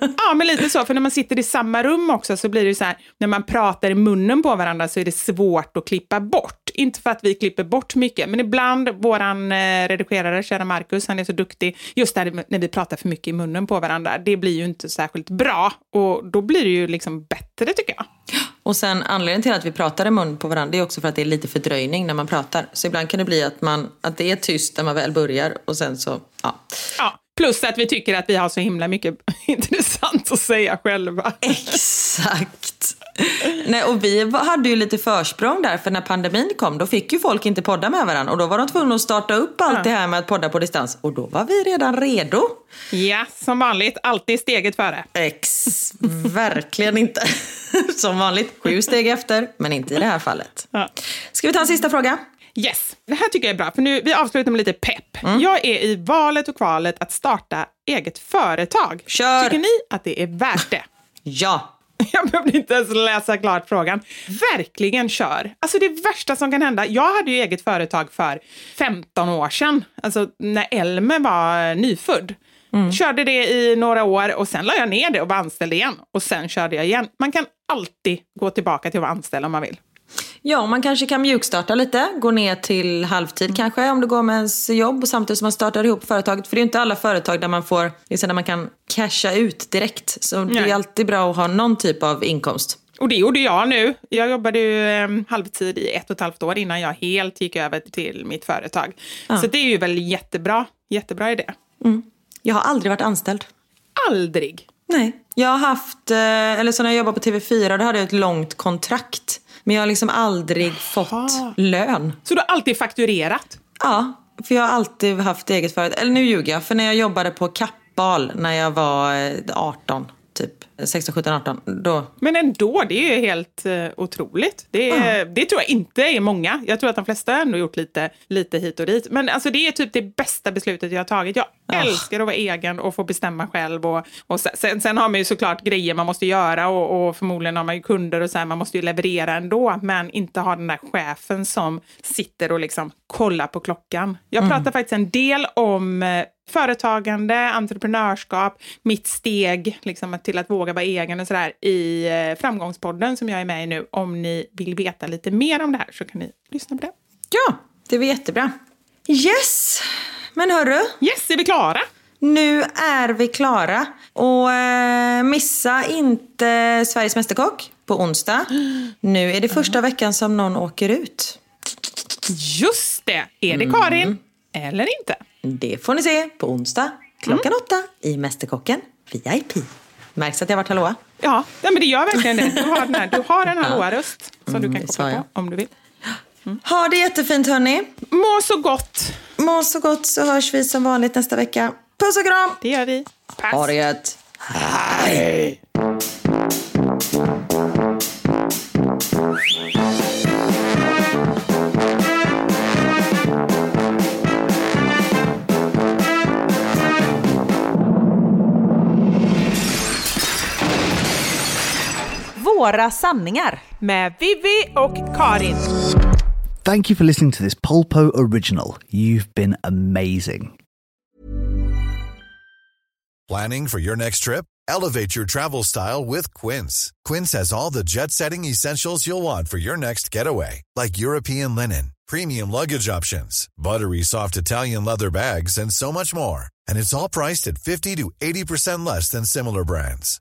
ja, men lite så. För när man sitter i samma rum också så blir det så här, när man pratar i munnen på varandra så är det svårt att klippa bort. Inte för att vi klipper bort mycket, men ibland, våran eh, redigerare, kära Marcus, han är så duktig, just där när vi pratar för mycket i munnen på varandra, det blir ju inte särskilt bra. Och då blir det ju liksom bättre tycker jag. Och sen anledningen till att vi pratar i mun på varandra är också för att det är lite fördröjning när man pratar. Så ibland kan det bli att, man, att det är tyst när man väl börjar och sen så, ja. Ja, Plus att vi tycker att vi har så himla mycket intressant att säga själva. Exakt. Nej, och vi hade ju lite försprång där, för när pandemin kom då fick ju folk inte podda med varandra och då var de tvungna att starta upp allt ja. det här med att podda på distans och då var vi redan redo. Ja, som vanligt, alltid steget före. Ex, verkligen inte. Som vanligt, sju steg efter, men inte i det här fallet. Ja. Ska vi ta en sista fråga? Yes, det här tycker jag är bra, för nu vi avslutar med lite pepp. Mm. Jag är i valet och kvalet att starta eget företag. Kör! Tycker ni att det är värt det? ja! Jag behövde inte ens läsa klart frågan. Verkligen kör! Alltså det värsta som kan hända, jag hade ju eget företag för 15 år sedan, alltså när Elmer var nyfödd. Mm. Körde det i några år och sen la jag ner det och var anställd igen. Och sen körde jag igen. Man kan alltid gå tillbaka till att vara anställd om man vill. Ja, man kanske kan mjukstarta lite, gå ner till halvtid mm. kanske om det går med ens jobb och samtidigt som man startar ihop företaget. För det är inte alla företag där man får, där man kan casha ut direkt. Så Nej. det är alltid bra att ha någon typ av inkomst. Och det gjorde jag nu. Jag jobbade ju eh, halvtid i ett och ett halvt år innan jag helt gick över till mitt företag. Ja. Så det är ju väl jättebra, jättebra idé. Mm. Jag har aldrig varit anställd. Aldrig? Nej. Jag har haft, eh, eller så när jag jobbade på TV4, då hade jag ett långt kontrakt. Men jag har liksom aldrig fått lön. Så du har alltid fakturerat? Ja, för jag har alltid haft eget företag. Eller nu ljuger jag, för när jag jobbade på Kappahl när jag var 18, eh, 16, 17, 18, då... Men ändå, det är helt uh, otroligt. Det, är, det tror jag inte är många. Jag tror att de flesta har ändå gjort lite, lite hit och dit. Men alltså, det är typ det bästa beslutet jag har tagit. Jag oh. älskar att vara egen och få bestämma själv. Och, och sen, sen, har man ju såklart grejer man måste göra och, och förmodligen har man ju kunder och så här, man måste ju leverera ändå. Men inte ha den där chefen som sitter och liksom kollar på klockan. Jag mm. pratar faktiskt en del om eh, företagande, entreprenörskap, mitt steg liksom, till att våga vara egen och sådär i eh, Framgångspodden som jag är med i nu. Om ni vill veta lite mer om det här så kan ni lyssna på det. Ja, det var jättebra. Yes! Men hörru. Yes, är vi klara? Nu är vi klara. Och eh, missa inte Sveriges Mästerkock på onsdag. Nu är det första veckan som någon åker ut. Just det! Är det Karin? Mm. Eller inte? Det får ni se på onsdag klockan mm. åtta i Mästerkocken VIP. Märks att jag varit hallåa? Ja, men det gör verkligen det. Du har, den här, du har en hallåa-röst som mm, du kan koppla på om du vill. Mm. Ha det jättefint hörni. Må så gott. Må så gott så hörs vi som vanligt nästa vecka. Puss och kram. Det gör vi. Pass. Ha det gött. Hej. Våra sanningar med Vivi och Karin. Thank you for listening to this Polpo original. You've been amazing. Planning for your next trip? Elevate your travel style with Quince. Quince has all the jet-setting essentials you'll want for your next getaway, like European linen, premium luggage options, buttery soft Italian leather bags, and so much more. And it's all priced at 50 to 80% less than similar brands.